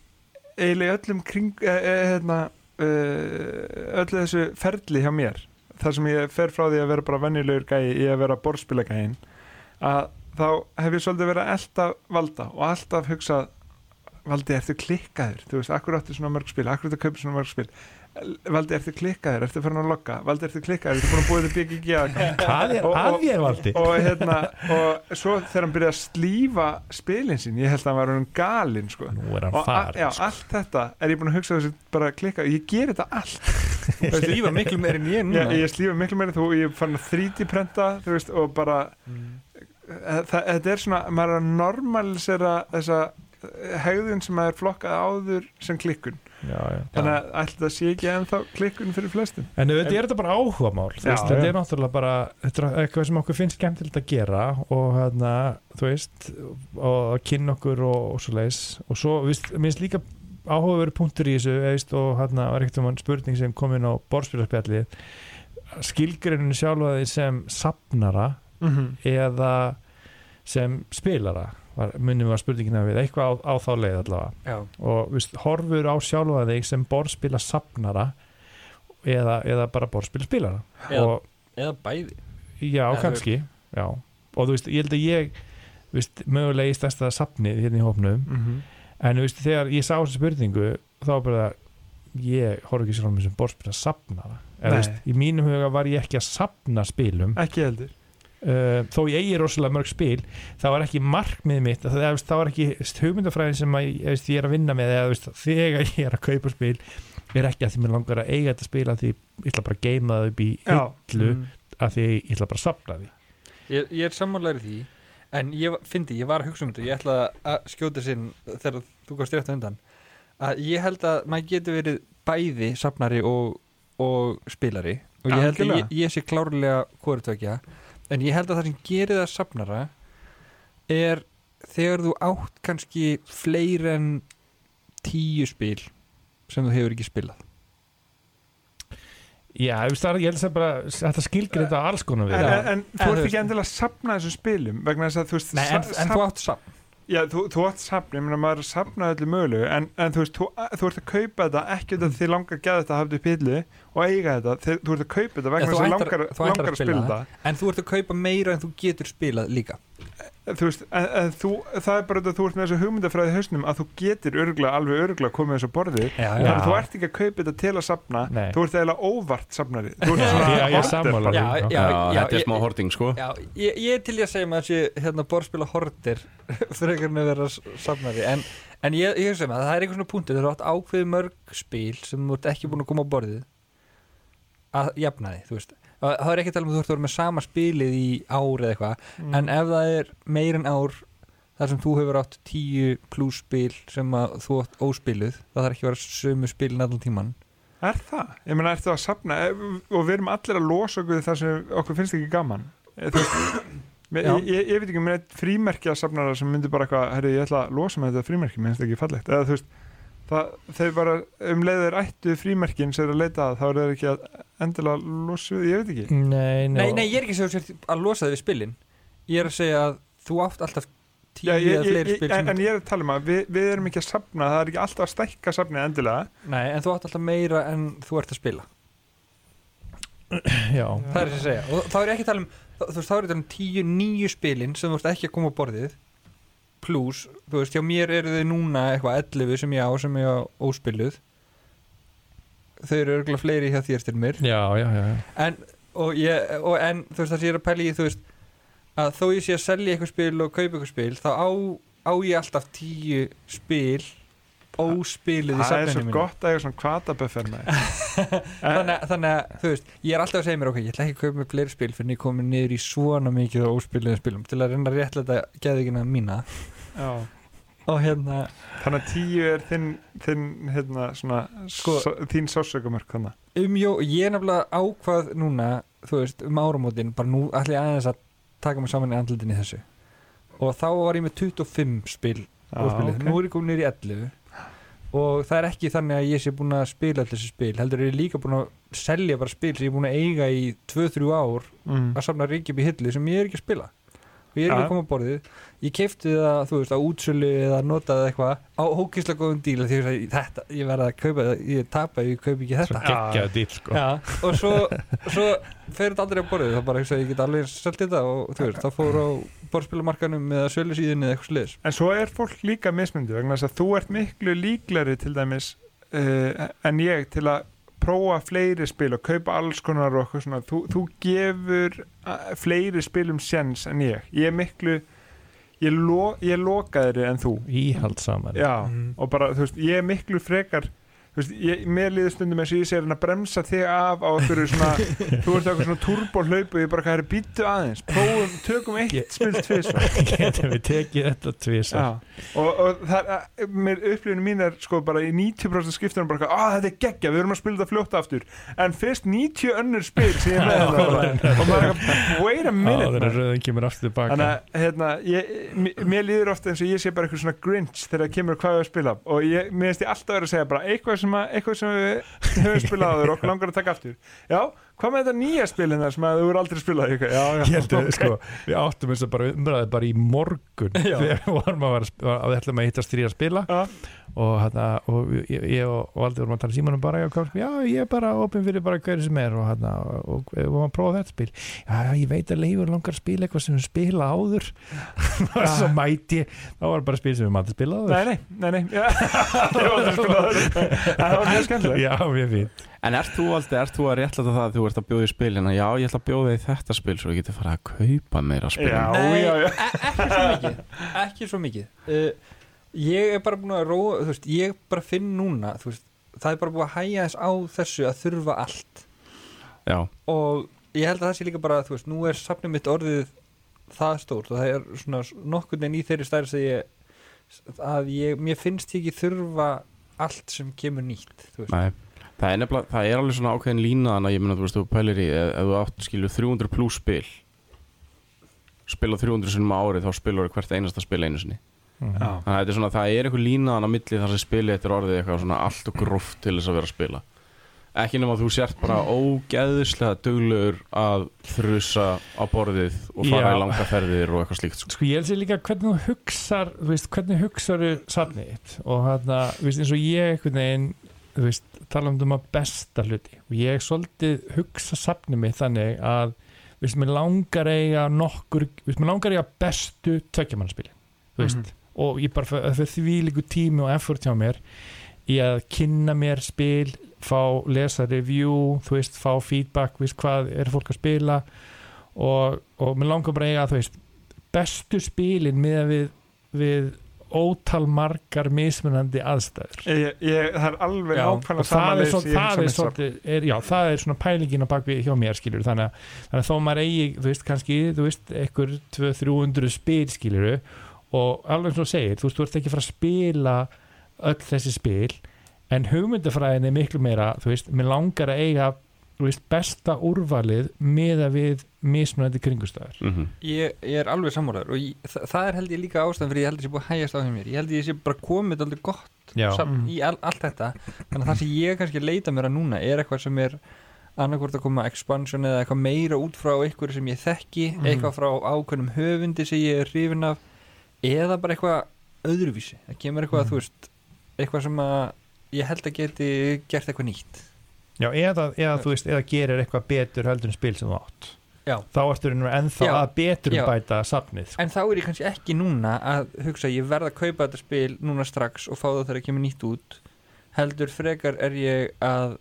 eiginlega öllum kring eh, eh, hérna eh, öllu þessu ferli hjá mér þar sem ég fer frá því að vera bara venjulegur gæi í að vera borðspilagæin að þá hef ég svolítið verið að elta valda og alltaf hugsað valdi, ertu klikkaður, þú veist, akkur áttu svona mörg spil, akkur áttu að kaupa svona mörg spil? Valdi, ertu klikkaður, ertu farin að lokka valdi, ertu klikkaður, ertu búin að búið Hvað er Og- að og- ég valdi? og hérna og svo þegar hann byrjaði að slífa spilin sín, ég held að hann var hann galinn sko. Nú er hann og a- farin já, sko. allt þetta er ég búin að hugsa þessu bara klikka, ég ger þetta allt Veistu, Lífa miklu meir en ég núna. Ég, ég slífa miklu meira en þú, ég fann að 3D prenta þú veist, og bara það, þetta er svona, maður er að normalisera þessa hegðun sem maður er flokkað áður sem klikkun. Já, já. þannig að það sé ekki ennþá klikkun fyrir flestum. En auðvitað er þetta bara Já, veist, þetta já. er náttúrulega bara þetta er eitthvað sem okkur finnst skemmtilegt að gera og hérna, þú veist og að kynna okkur og, og svo leis og svo, veist, minnst líka áhugaveru punktur í þessu, veist, og hérna var ekkert um spurning sem kom inn á borðspilarspjallið skilgrinu sjálfa því sem sapnara mm -hmm. eða sem spilara var, munum við að spurningina við eitthvað á, á þá leið allavega. Já, og veist, horfur á sjálfa þig sem borðspila sapnara eða, eða bara borðspila spilara Eða- og eða bæði. Já, Eða kannski já. og þú veist, ég held að ég veist, mögulega í stærsta sapnið hérna í hópnum. Mhm. En þú veist, þegar ég sá þessu spurningu þá var bara ég horf ekki sjálf með sem borðspila sapnara eða, þú Nei. veist, í mínum huga var ég ekki að sapna spilum ekki heldur uh, þó ég eigi rosalega mörg spil það var ekki markmið mitt það, það, það var ekki hugmyndafræðin sem að, ég, veist, ég er að vinna með eða veist, þegar ég er að kaupa spil er ekki að því mér langar að eiga þetta spil að því ég ætla bara að geima það upp í Já. hillu Mm. að því ég ætla bara að sapna því Ég, ég er sammálaður í því En ég fyndi, ég var að hugsa um þetta. Ég ætla að skjóta sinn þegar þú gafst rétt á undan. Að ég held að maður getur verið bæði safnari og, og spilari. Og ég held að Algjörlega. ég, ég sé klárlega hvort tvekja en ég held að það sem gerir það safnara er þegar þú átt kannski fleiri en tíu spil sem þú hefur ekki spilað já, það ég held að bara þetta skilgir þetta alls konar við. en, en, en þú ert ekki endilega að sapna þessum spilum vegna þess að þú veist Nei, en, sa- en þú átt safn. Já, þú, þú átt sapn, ég meina maður er að sapna öllu mögulegu en, en þú veist, þú, þú ert að kaupa þetta ekki út af því langar að geða þetta að hafa þetta í pillu og eiga þetta, þeir, þú ert að kaupa þetta vegna þess að langar, langar að að spila þetta. En þú ert að kaupa meira en þú getur spilað líka. Þú veist, en, en þú, það er bara þetta að þú ert með þessu hugmyndafræði hausnum að þú getur örgla, alveg örgla komið þessu borðið. Já, Já. að þú ert ekki að kaupa þetta til að safna Nei. þú ert eiginlega óvart safnari. Þú ert svona ég Já, þetta er ég- smá horting sko. Já ég, ég er til ég að segja maður þessi hérna borðspila hortir frekar en að vera s- safnari. En, en ég, ég hugsa maður, það er einhvern svona punktur þegar þú átt ákveðið mörg spil sem þú ert ekki búin að koma á borðið að jafna því, þú veist. Það er ekki að tala um að þú ert að vera með sama spilið í ár eða eitthvað, Mm. en ef það er meir en ár þar sem þú hefur átt tíu pluss spil sem að þú átt óspiluð, það þarf ekki að vera sömu spilin allan tíman Er það? Ég meina, ertu að safna eh, og við erum allir að losa okkur það sem okkur finnst ekki gaman. Eh, ég, ég, ég veit ekki, mér er frímerkja safnara sem myndir bara eitthvað, herri, ég ætla að losa með þetta frímerki, mér finnst það ekki fallegt. Eða þú veist, það, þeir bara um leiðir ættu frímerkin sem er að leita að þá er þeir ekki að endilega losa við, ég veit ekki. Nei, nei, Nei, nei, ég er ekki að segja að losa þig við spilin. Ég er að segja að þú átt alltaf tíu eða fleiri ég, spil en, en ég er að tala um að við, við erum ekki að safna, það er ekki alltaf að stækka safnið endilega. Nei, en þú átt alltaf meira en þú ert að spila. Já, Það er að segja. Og þá er ekki að tala um Þú veist, þá er þetta um tíu, níu spilin sem þú ert ekki að koma á borðið Plus, þú veist, hjá mér eru þau núna eitthvað 11 sem ég á sem ég á óspiluð Þau eru örgulega fleiri hjá þér til mér já, já, já, já. en, og ég, og, en þú veist það sem ég er að pæla í þú veist að þó ég sé að selja eitthvað spil og kaupa eitthvað spil þá á, á ég alltaf tíu spil óspiluð í það er svo safninu mínu. gott að eiga svona kvataböffer með. Þannig, að- þannig að þú veist ég er alltaf að segja mér ok, ég ætla ekki að kaupa með fleiri spil fyrir ég komið niður í svona mikið á óspiluðum spilum til að reyna að réttlega geðvíkina mína. Já. og hérna þannig að tíu er þinn, þinn hérna, svona, Sko- so, þín sásökumörk þannig um jó, ég er nefnilega ákvað núna þú veist, um áramótin bara nú ætla ég aðeins að taka mig saman í andlutin í þessu. Og þá var ég með 25 spil óspilið, nú er ég komin í 11 og það er ekki þannig að ég sé búin að spila allir þessi spil, heldur er ég líka búin að selja bara spil sem ég er búin að eiga í 2-3 ár mm. að samna ríkjum í hillu sem ég er ekki að spila og ég er ekki Ja. að koma á borðið ég keipti það, þú veist, á útsölu eða notaði eitthvað á hókislega góðum díl því að þetta, ég verða að kaupa það ég tapa, ég kaupi ekki Svo þetta geggjaðu dýl sko. Já, og svo, svo fer þetta aldrei á borðið þá bara ég, ég get alveg selt þetta og þú veist, þá fór á borðspilamarkanum eða sölusíðinni eða eitthvað sliðis en svo er fólk líka mismundi vegna þess að þú ert miklu líklari til dæmis uh, en ég til að prófa fleiri spil og kaupa alls konar og eitthvað svona. Þú, þú gefur fleiri spilum sjens en ég. Ég er miklu ég, lo, ég lokaðri en þú. Íhald saman já, Mhm. og bara þú veist, ég er miklu frekar veist, ég, mér líður stundum eins og ég sé að bremsa þig af á okkur svona þú ert eitthvað svona turbohlaup og ég bara hvað er býttu aðeins, prófum, tökum eitt Ég- spil tvisvar. Getum við tekið þetta tvisar Já, og, og það mér upplifinu mín er sko bara í 90% skiptunum bara, að þetta er geggja, við erum að spila þetta fljótt aftur. En fyrst 90 önnur spil sem ég með þetta bara, og maður er eitthvað, wait a minute þannig að hérna, ég, mér- líður ofta eins og ég sé bara eitthvað svona grinch þegar það kemur hvað við að spila. Og ég, mér sem, að, eitthvað sem við höfum spilað áður og okkur langar að taka aftur já, hvað með þetta nýja spilin þar sem að þú eru aldrei spilað já, já, Ég held að ok. sko, við áttum eins og bara umræði bara í morgun Já. þegar við vorum að, að að við ætlum að hittast þrý að spila Já. Og, hana, og ég, ég og, og Valdi vorum að tala símanum bara já, ég er bara opinn fyrir bara hverju sem er og, hana, og við vorum að prófa þetta spil. Já, já, ég veit að leifur langar að spila eitthvað sem við spila áður. Og svo mæti ég. Þá var bara spil sem við maður spila áður. Nei, nei, nei, nei aldrei það var mjög skemmtilegt. Já, mér fín En ert þú aldrei, ert þú að réttlæta það að þú ert að bjóða í spilina Já, ég ætla að bjóða í þetta spil svo ég geti farið að kaupa meira spil. Já, Nei, já, já. e- ekki svo mikið. Ekki svo mikið. Uh, ég er bara búin að róa veist, ég bara finn núna veist, það er bara búin að hæja þess á þessu að þurfa allt. Já, og ég held að það sé líka bara veist, nú er safnið mitt orðið það stórt og það er svona nokkurn veginn í þeirri stærð sem ég að ég, mér finnst ekki þurfa allt sem kemur nýtt nei. Það er nefnilega, það er alveg svona ákveðin lína Þannig að ég meina, þú veist, þú pælir í Ef, ef þú átt skilur 300 pluss spil Spila 300 sinnum á árið Þá spilur þú hvert einasta spil einu sinni. Þannig að þetta er svona, það er eitthvað lína Þannig að milli þar sem spili þetta er orðið eitthvað svona Allt og gróft til þess að vera að spila. Ekki nema að þú sért bara ógeðislega duglegur að þrusa á borðið og fara Já. í langa ferðir og eitthvað slíkt sko. Sko ég held sér líka hvernig þú hugsar þú veist, hvernig hugsar þú safnið þitt? Og hérna, þú veist, eins og ég einhvern veginn, þú veist, tala um þetta besta hluti. Og ég svolítið hugsa safnið mitt þannig að veist, mér langar að eiga nokkur, veist, mér langar að eiga bestu tveggjamannaspili, þú veist. Mhm. Og ég bara fyrir fyr því líku tími og effort hjá mér í að kynna mér spil fá lesa review, þú veist, fá feedback, veist, hvað er fólk að spila og, og mér langar bara að eiga, þú veist, bestu spilin með við, við ótal margar mismunandi aðstæður. Ég, ég, það er alveg Já, nákvæmlega og sama það það, er er, já, það er svona pælingin á bakvið hjá mér skilur þannig að, þannig að þó maður eigi þú veist kannski, þú veist, einhver 200-300 spil skilur og alveg eins og þú segir, þú veist, þú ert ekki að fara að spila öll þessi spil en hugmyndafræðin er miklu meira þú veist, mér langar að eiga þú veist, besta úrvalið meða við mismunandi kringustæður mm ég, ég er alveg sammálaður og ég, það, það er held ég líka ástæðan fyrir ég held ég sé búið að hægjast á hjá mér. Ég held ég sé bara komið aldrei gott safn Mm. í all, allt þetta. Þannig að það sem ég kannski leita mér að núna er eitthvað sem er annarkvort að koma expansion eða eitthvað meira út frá eitthvað sem ég þekki Mhm. eitthvað frá ákveðnum höfundi sem ég er hrifin af eða bara eitthvað öðruvísi það kemur eitthvað, Mhm. þú veist eitthvað sem að ég held að geti gert eitthvað nýtt Já, eða, eða þú veist, eða gerir eitthvað betur heldur en spil sem þú átt Já. þá ertu rauninu ennþá Já. að betur Já. bæta safnið sko. En þá er ég kannski ekki núna að hugsa ég verð að kaupa þetta spil núna strax og fá það þegar það kemur nýtt út heldur frekar er ég að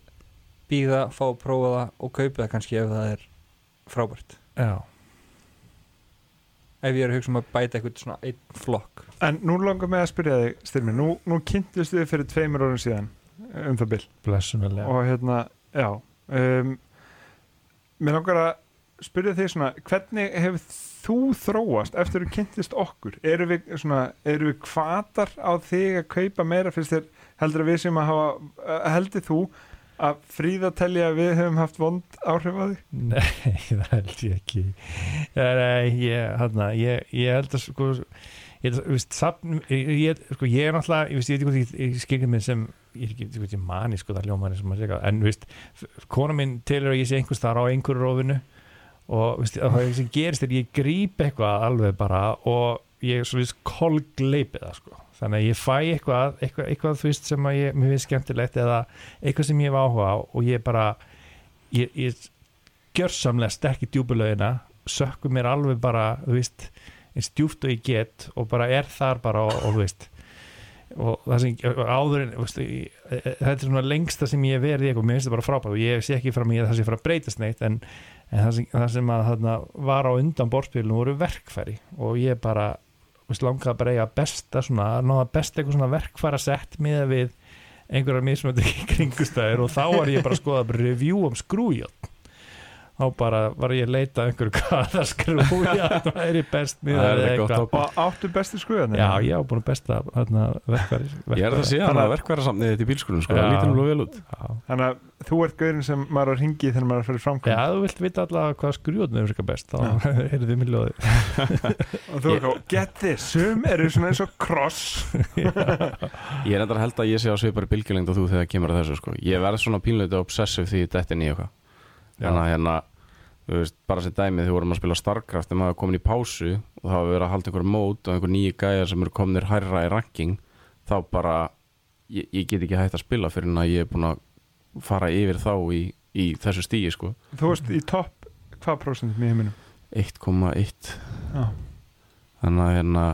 býða, fá að prófa það og kaupa það kannski ef það er frábært Já, ef ég er að hugsa um að bæta eitthvað svona einn flokk. En nú langar mig að spyrja þig Styrmi, nú, nú kynntist við fyrir tveimur árum síðan um það blessunarlega. Og hérna, já um, mér langar að spyrja þig svona, hvernig hefur þú þróast eftir að þú kynntist okkur? Eru við, svona, eru við kvatar á þig að kaupa meira fyrst þér heldur að við sem að hafa heldur þú að fríða telja að við hefum haft vond áhrif á þig? Nei, það held ég ekki. Nei, ég, hana, ég, ég held að sko ég, að, veist, safn, ég, sko, er náttúrulega ég, veit ekki hvað ég, skilja mig sem ég er ekki, veit ég mani sko það ljómani sem maður segja en veist, kona minn telur að ég sé einhvers þar á einhverju rófinu og að það sem gerist er ég gríp eitthvað alveg bara og ég er svo veist kolgleipið það sko þannig að ég fæ eitthvað, eitthvað, eitthvað þú veist sem að ég, mér finnst skemmtilegt eða eitthvað sem ég hef áhuga á og ég bara ég, ég gjörsamlega sterk í djúbulögina sökku mér alveg bara þú veist, eins djúft og ég get og bara er þar bara og, og þú veist og það sem áður en veist, ég, þetta er svona lengsta sem ég í eitthvað, mér finnst það bara frábært og ég sé ekki fram í að það sé fara að breytast neitt en, en það, sem, það sem að þarna var á undan borðspilinu voru verkfæri og ég bara veist, langaði bara eiga besta svona, náða besta eitthvað svona verkfæra sett með við einhverjar mismöndi kringustæður og þá var ég bara að skoða review um skrújátt þá bara var ég að leita að einhverju hvaða best með Það er eða gott. eitthvað. Á- og áttu bestu skuðan Já, ég á búin að besta þarna, verkfæri, verkfæri. Ég er það að segja hann að verkværasamnið þetta í bílskurinn sko, Já. það lítur nú vel út. Já. þannig að þú ert gaurin sem maður er að ringi þegar maður er að fyrir Já, framkvæm ef þú vilt vita allavega hvað skrújótnum er best þá heyrðu þið mér ljóði og þú er ekki, get this, sum eru svona eins og cross Ég er endur að held að ég sé á svipari bylgjulengd og þú þegar Þannig að hérna veist, bara sem dæmið þegar vorum að spila Starcraft þegar maður komin í pásu og það hafa verið að halda einhver mót og einhver nýji gæjar sem eru kominir hærra í ranking þá bara ég, ég get ekki hægt að spila fyrir en að ég er búin að fara yfir þá í, í þessu stíi sko þú veist í topp hvað prosentum í heiminum 1,1 Já. þannig að hérna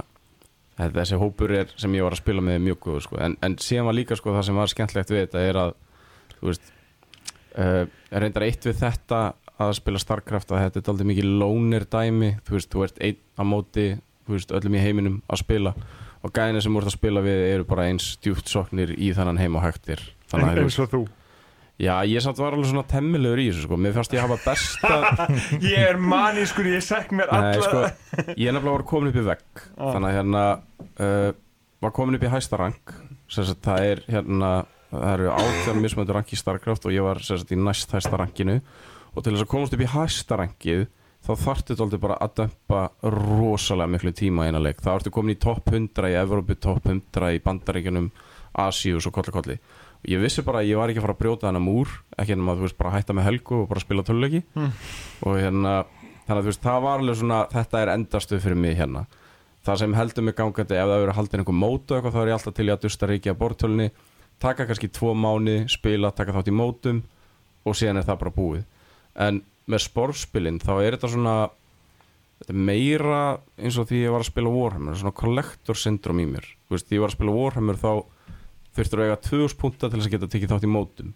þessi hópur er sem ég var að spila með mjög góð sko. en, en síðan var líka sko, það sem var skemmtlegt við þetta er að þú veist uh, reyndar eitt við þetta að spila Starcraft að þetta er aldrei mikið lónir dæmi. Þú veist, þú ert einn á móti þú veist, öllum í heiminum að spila. Og gæðina sem voru að spila við eru bara eins djúpt soknir í þannan heim og hægtir. Þú eins og þú. Já, ég samt var alveg svona temmilegur í þessu sko, mér fannst ég hafa besta ég er manískur, ég sekk mér Nei, alla. sko, ég er nefnilega var komin upp í vegg. Ah. þannig að hérna uh, var komin upp í hæsta rank. Sem sagt það er hérna það eru átján mismöndur rank í Starcraft og ég var sagt í næst hæsta rankinu. Og til þess að komast upp í hæsta rankið þá þarftu þetta bara að dömpa rosalega miklu tíma í eina leik. Þá ertu komin í topp 100 í Evrópu topp 100 í Bandaríkjunum Asíu og svo kolli kolli. Og ég vissi bara að ég var ekki að fara að brjóta þennan múr ekki ennum að þú veist bara hætta með helgu og bara spila töluleiki Mm. og hérna þannig að þú veist það var alveg svona þetta er endastuð fyrir mig hérna. Það sem heldur mig gangandi ef það verður haldin einhver mótu eitthvað þá er ég alltaf til í að dusta ríki á bortölunni taka kannski tvo mánu, spila, taka þátt í mótum og síðan er það bara búið. En með sportspilin þá er þetta svona þetta er meira eins og því ég var að spila Warhammer svona collector syndrom í mér. Þú veist, ég var að spila Warhammer þá þurftur að eiga 2000 punta til þess að geta tekið þátt í mótum.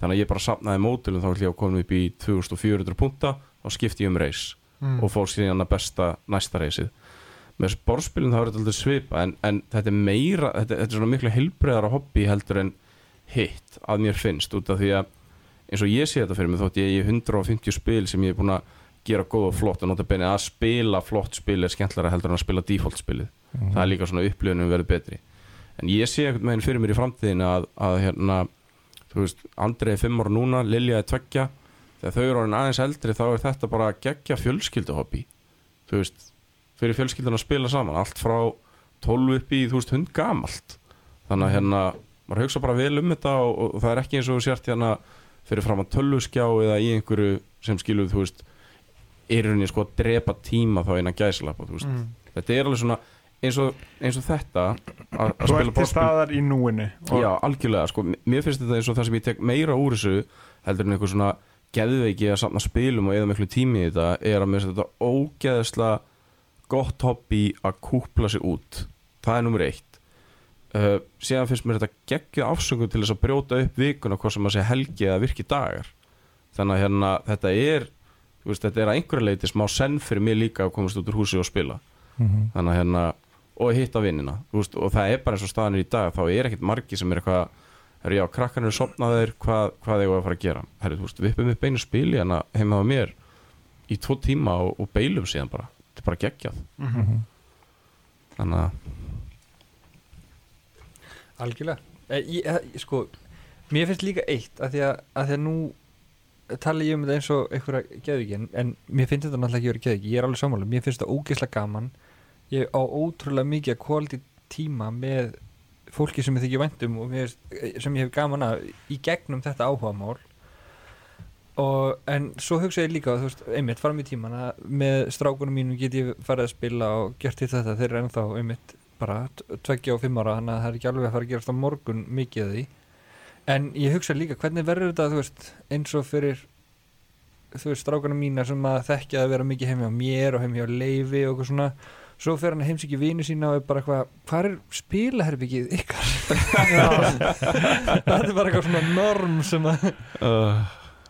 Þannig að ég bara sapnaði mótum þá ætlum ég að koma upp í 2400 punta og skipti ég um reis mm. og fór síðan að besta næsta reysið með sportspilin þá er þetta alltaf svipa en, en þetta er meira, þetta, þetta er svona miklu heilbreyðara hobby heldur en hitt að mér finnst út af því að eins og ég sé þetta fyrir mig þótt ég er í 150 spil sem ég er búin að gera góð og flott og nota benið að spila flott spil er skemmtlara heldur en að spila default spilið. Það er líka svona upplifunum verið betri. En ég sé einhvern veginn fyrir mér í framtíðinu að, að hérna, þú veist Andrei er 5 ára núna, Lilja er 2 þegar þau eru orðin aðeins eldri þá er þetta bara gegja fjölskylduhobby. Þú veist, fyrir fjölskyldun að spila saman. Allt frá 12 upp í þú veist, hund gamalt. Þannig að hérna, maður hugsa bara vel um þetta og, og, það er ekki eins og sért hérna fyrir fram að tölvuskjá eða í einhverju sem skilur, þú veist er henni sko að drepa tíma þá innan gæslappa, mm. þetta er alveg svona eins og, eins og þetta að, spila borðspil staðar í núinu og, Já, algjörlega, sko, mér finnst þetta eins og það sem ég tek meira úr þessu heldur en eitthvað svona geðveiki að safna spilum og eða miklu tími í þetta er að mér finnst þetta ógeðslega gott hobby að kúpla sig út. Það er nummer eitt. Uh, síðan finnst mér þetta geggju afsöngum til þess að brjóta upp vikuna hvað sem að segja helgi eða virki dagar. Þannig að hérna, þetta er veist, þetta er að einhverja leiti smá senn fyrir mig líka að komast út úr húsi og spila. Mhm. þannig að hérna og hitta vinnina veist, og það er bara eins og staðanir í dag þá er ekkert margi sem er eitthvað herru já, krakkarnir er sopnaðir, hvað, hvað eigum við að fara að gera? Herru, þú veist, við uppum upp einu spili hérna heima á mér í tvo tíma og, og beilum síðan bara, þetta er bara geggjað. Mhm. þannig að, Algjörlega. E, ég, e, Sko, mér finnst líka eitt að því að, að því að nú tala ég um þetta eins og einhverja geðviki en, en mér finnst þetta náttúrulega ekki verið geðviki ég er alveg sammála, mér finnst þetta ógeðslega gaman. Ég á ótrúlega mikið quality tíma með fólki sem ég þykja væntum og mér, finnst- sem ég hef gaman að í gegnum þetta áhugamál og en svo hugsa ég líka þú veist, einmitt fram í tíman að með strákunum mínum get ég farið að spila og gert hitt þetta. Þeir eru ennþá einmitt bara tveggja og fimm ára þannig að það er ekki alveg að fara að gerast á morgun mikið því. En ég hugsa líka hvernig verður þetta þú veist eins og fyrir þú veist strákunum mína sem að þekkja að vera mikið heimi á mér og heimi á leifi og eitthvað svona. Svo fer hann heimsiki vini sína og er bara eitthvað hvað er spilaherbyggið ykkar? Það er bara eitthvað svona norm sem að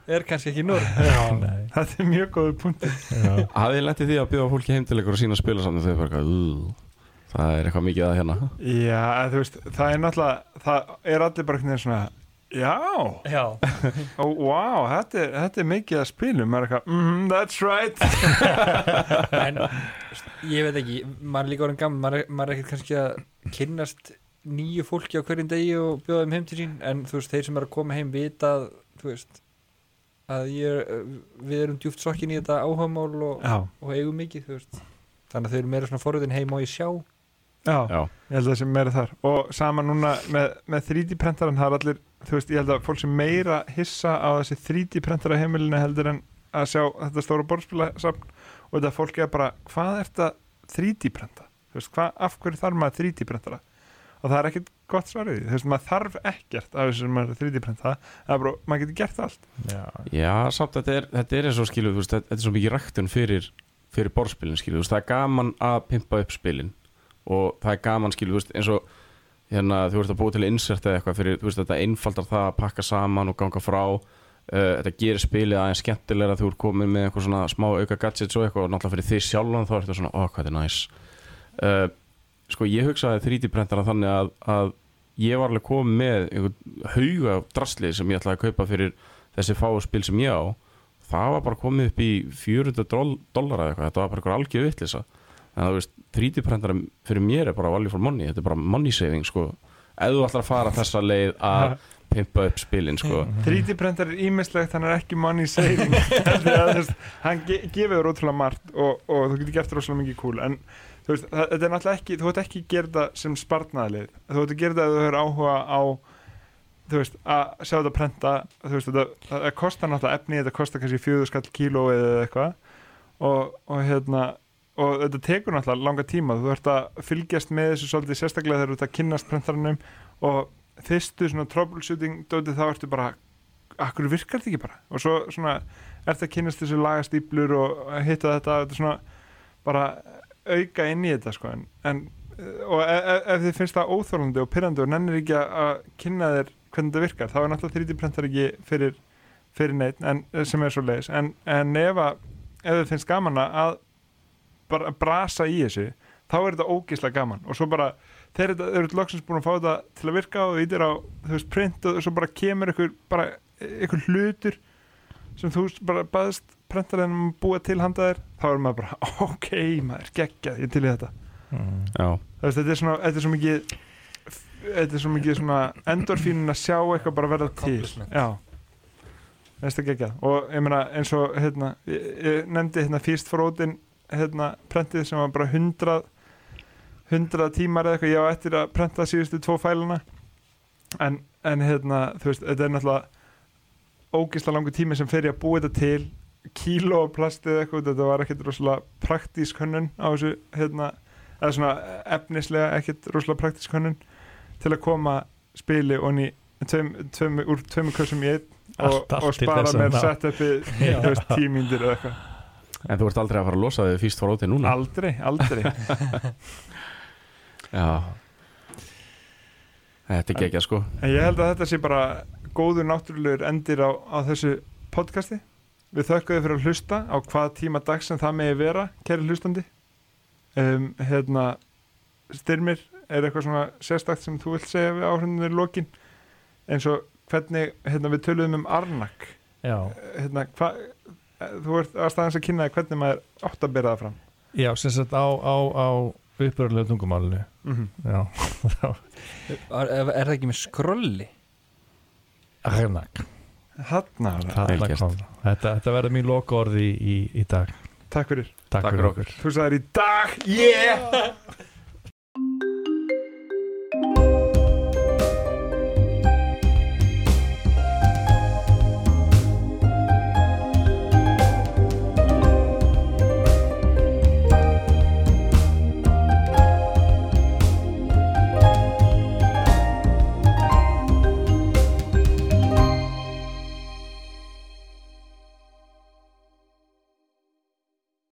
er kannski ekki Nei. Þetta er mjög góður punkti Já. hafið ég lendið því að bjóða fólki heim til ykkur og sína spila saman þau bara eitthvað, uh, það er eitthvað mikið að hérna. Já, þú veist, það er náttúrulega það er allir bara einhvern veginn svona Já, já. Ó, wow, þetta er, þetta er mikið að spilum maður er eitthvað, mm, that's right. En ég veit ekki, maður er líka orðin gaman maður maður er ekkert kannski að kynnast nýju fólki á hverjum degi og bjóða þeim heim til sín. En þú veist, þeir sem er að koma heim vita að, þú veist að ég er, við erum djúft sokkin í þetta áhagamál og, og eigum mikið, þú veist. Þannig að þau eru meira svona forröðin heim og ég sjá. Já, já, ég held að það sem meira þar. Og sama núna með, með 3D prentaran það er allir, þú veist, ég held að fólk sem meira hissa á þessi 3D prentara heimilinu heldur en að sjá þetta stóra borðspilasafn og þetta fólk er bara, hvað er þetta 3D prenta? Þú veist, hvað, af hverju þarf maður 3D prentara? Og það er ekkert gott svarið, þú veist, maður þarf ekkert af þessu sem maður er 3D prenta, það er bara, maður getur gert allt. Já. Já, samt þetta er, þetta er eins og skilu veist, þetta er svo mikið ræktun fyrir, fyrir borðspilin skilu, veist, það er gaman að pimpa upp spilin og það er gaman skilu veist, eins og hérna, þú ert að búa til insert eða eitthvað fyrir, þú veist, þetta einfaldar það að pakka saman og ganga frá uh, þetta gerir spilið aðeins skemmtilega þú ert komin með eitthvað svona smá auka gadgets og eitthvað og náttúrulega fyrir sko, ég hugsaði 3D prentara þannig að, að ég var alveg komið með hauga drastlið sem ég ætlaði að kaupa fyrir þessi fáu spil sem ég á. Það var bara komið upp í 400 doll- dollara eða eitthvað, þetta var bara eitthvað algjör vittlisa en það veist, 3D prentara fyrir mér er bara value for money, þetta er bara money saving sko, ef þú ætlar að fara þessa leið að pimpa upp spilin sko. 3D prentar er ímislegt, hann er ekki money saving. Því að, hann ge gefur ótrúlega margt og, og þú getur gert rosalega mikið cool. En þú veist, það, þetta er náttúrulega ekki þú ert ekki að gera þetta sem spartnaðlið þú ert að gera þetta ef þú hefur áhuga á þú veist, að sjá þetta prenta þú veist, þetta, það kostar náttúrulega efni þetta kostar kannski fjögur skall kíló eða eitthvað. Og, og hérna og þetta tekur náttúrulega langa tíma. Þú ert að fylgjast með þessu svolítið sérstaklega þegar þú ert að kynnast prentaranum og fyrstu svona troubleshooting dótið þá ertu bara akkur virkar þetta ekki bara? Og svo svona er þetta að kynast þessu lagastýplur og hitta þetta, þetta svona bara auka inn í þetta sko en, en og ef, ef- ef þið finnst það óþólandi og pyrrandi og nennir ekki að- kynna þér hvernig þetta virkar, þá er náttúrulega 3D prentar ekki fyrir, fyrir neitt en, sem er svo leiðis, en, en ef að ef þið finnst gaman að bara brasa í þessu þá er þetta ógislega gaman. Og svo bara þetta eru loksins búin að fá þetta til að virka og er á þú veist print og svo bara kemur ykkur bara ykkur hlutur sem þú bara baðist prentalegin að búa til handa þér þá er maður bara ok maður geggjað ég til í þetta. Mm. Veist, þetta er svona þetta er svo mikið þetta er svo mikið svona endorfínin að sjá eitthvað bara verða til. Já. Þetta er geggjað. Og ég meina eins og hérna, ég, ég nefndi hérna Feast for Odin hérna prentið sem var bara 100 100 tímar eða eitthvað ég á eftir að prenta síðustu tvo fæluna. En, en hérna þú veist, þetta er náttúrulega ógislega langur tími sem fer ég að búa þetta til kíló af plasti eða eitthvað þetta var ekkert rosalega praktísk hönnun á þessu hérna, eða svona efnislega ekkert rosalega praktísk hönnun til að koma spili og ný tveim, tveim, úr tveimur kössum í einn og, og til spara ná. setupi tímíndir eða eitthvað. En þú ert aldrei að fara að losa þig fyrst fór ótið núna? Aldrei, aldrei. Já. Þetta er gegja sko. En ég held að þetta sé bara góður náttúrulegur endir á, á þessu podcasti. Við þökkum þið fyrir að hlusta á hvað tíma dags sem það megi vera, kæri hlustandi. Um, hérna, styrmir, er eitthvað svona sérstakt sem þú vilt segja við áhrifnir í lokin? Eins og hvernig, hérna, við töluðum um Arnak. já, Hérna, hvað, þú ert að staðans að kynna hvernig maður átt að bera það fram. já, sem sagt á, á, á uppröðlega tungumálinu Mm Er, er er það ekki með skrolli? Arnak, Kom. þetta, þetta verður mín loka orði í, í, í dag takk fyrir. takk, Takk fyrir fyrir okkur Þú sagðir í dag, yeah!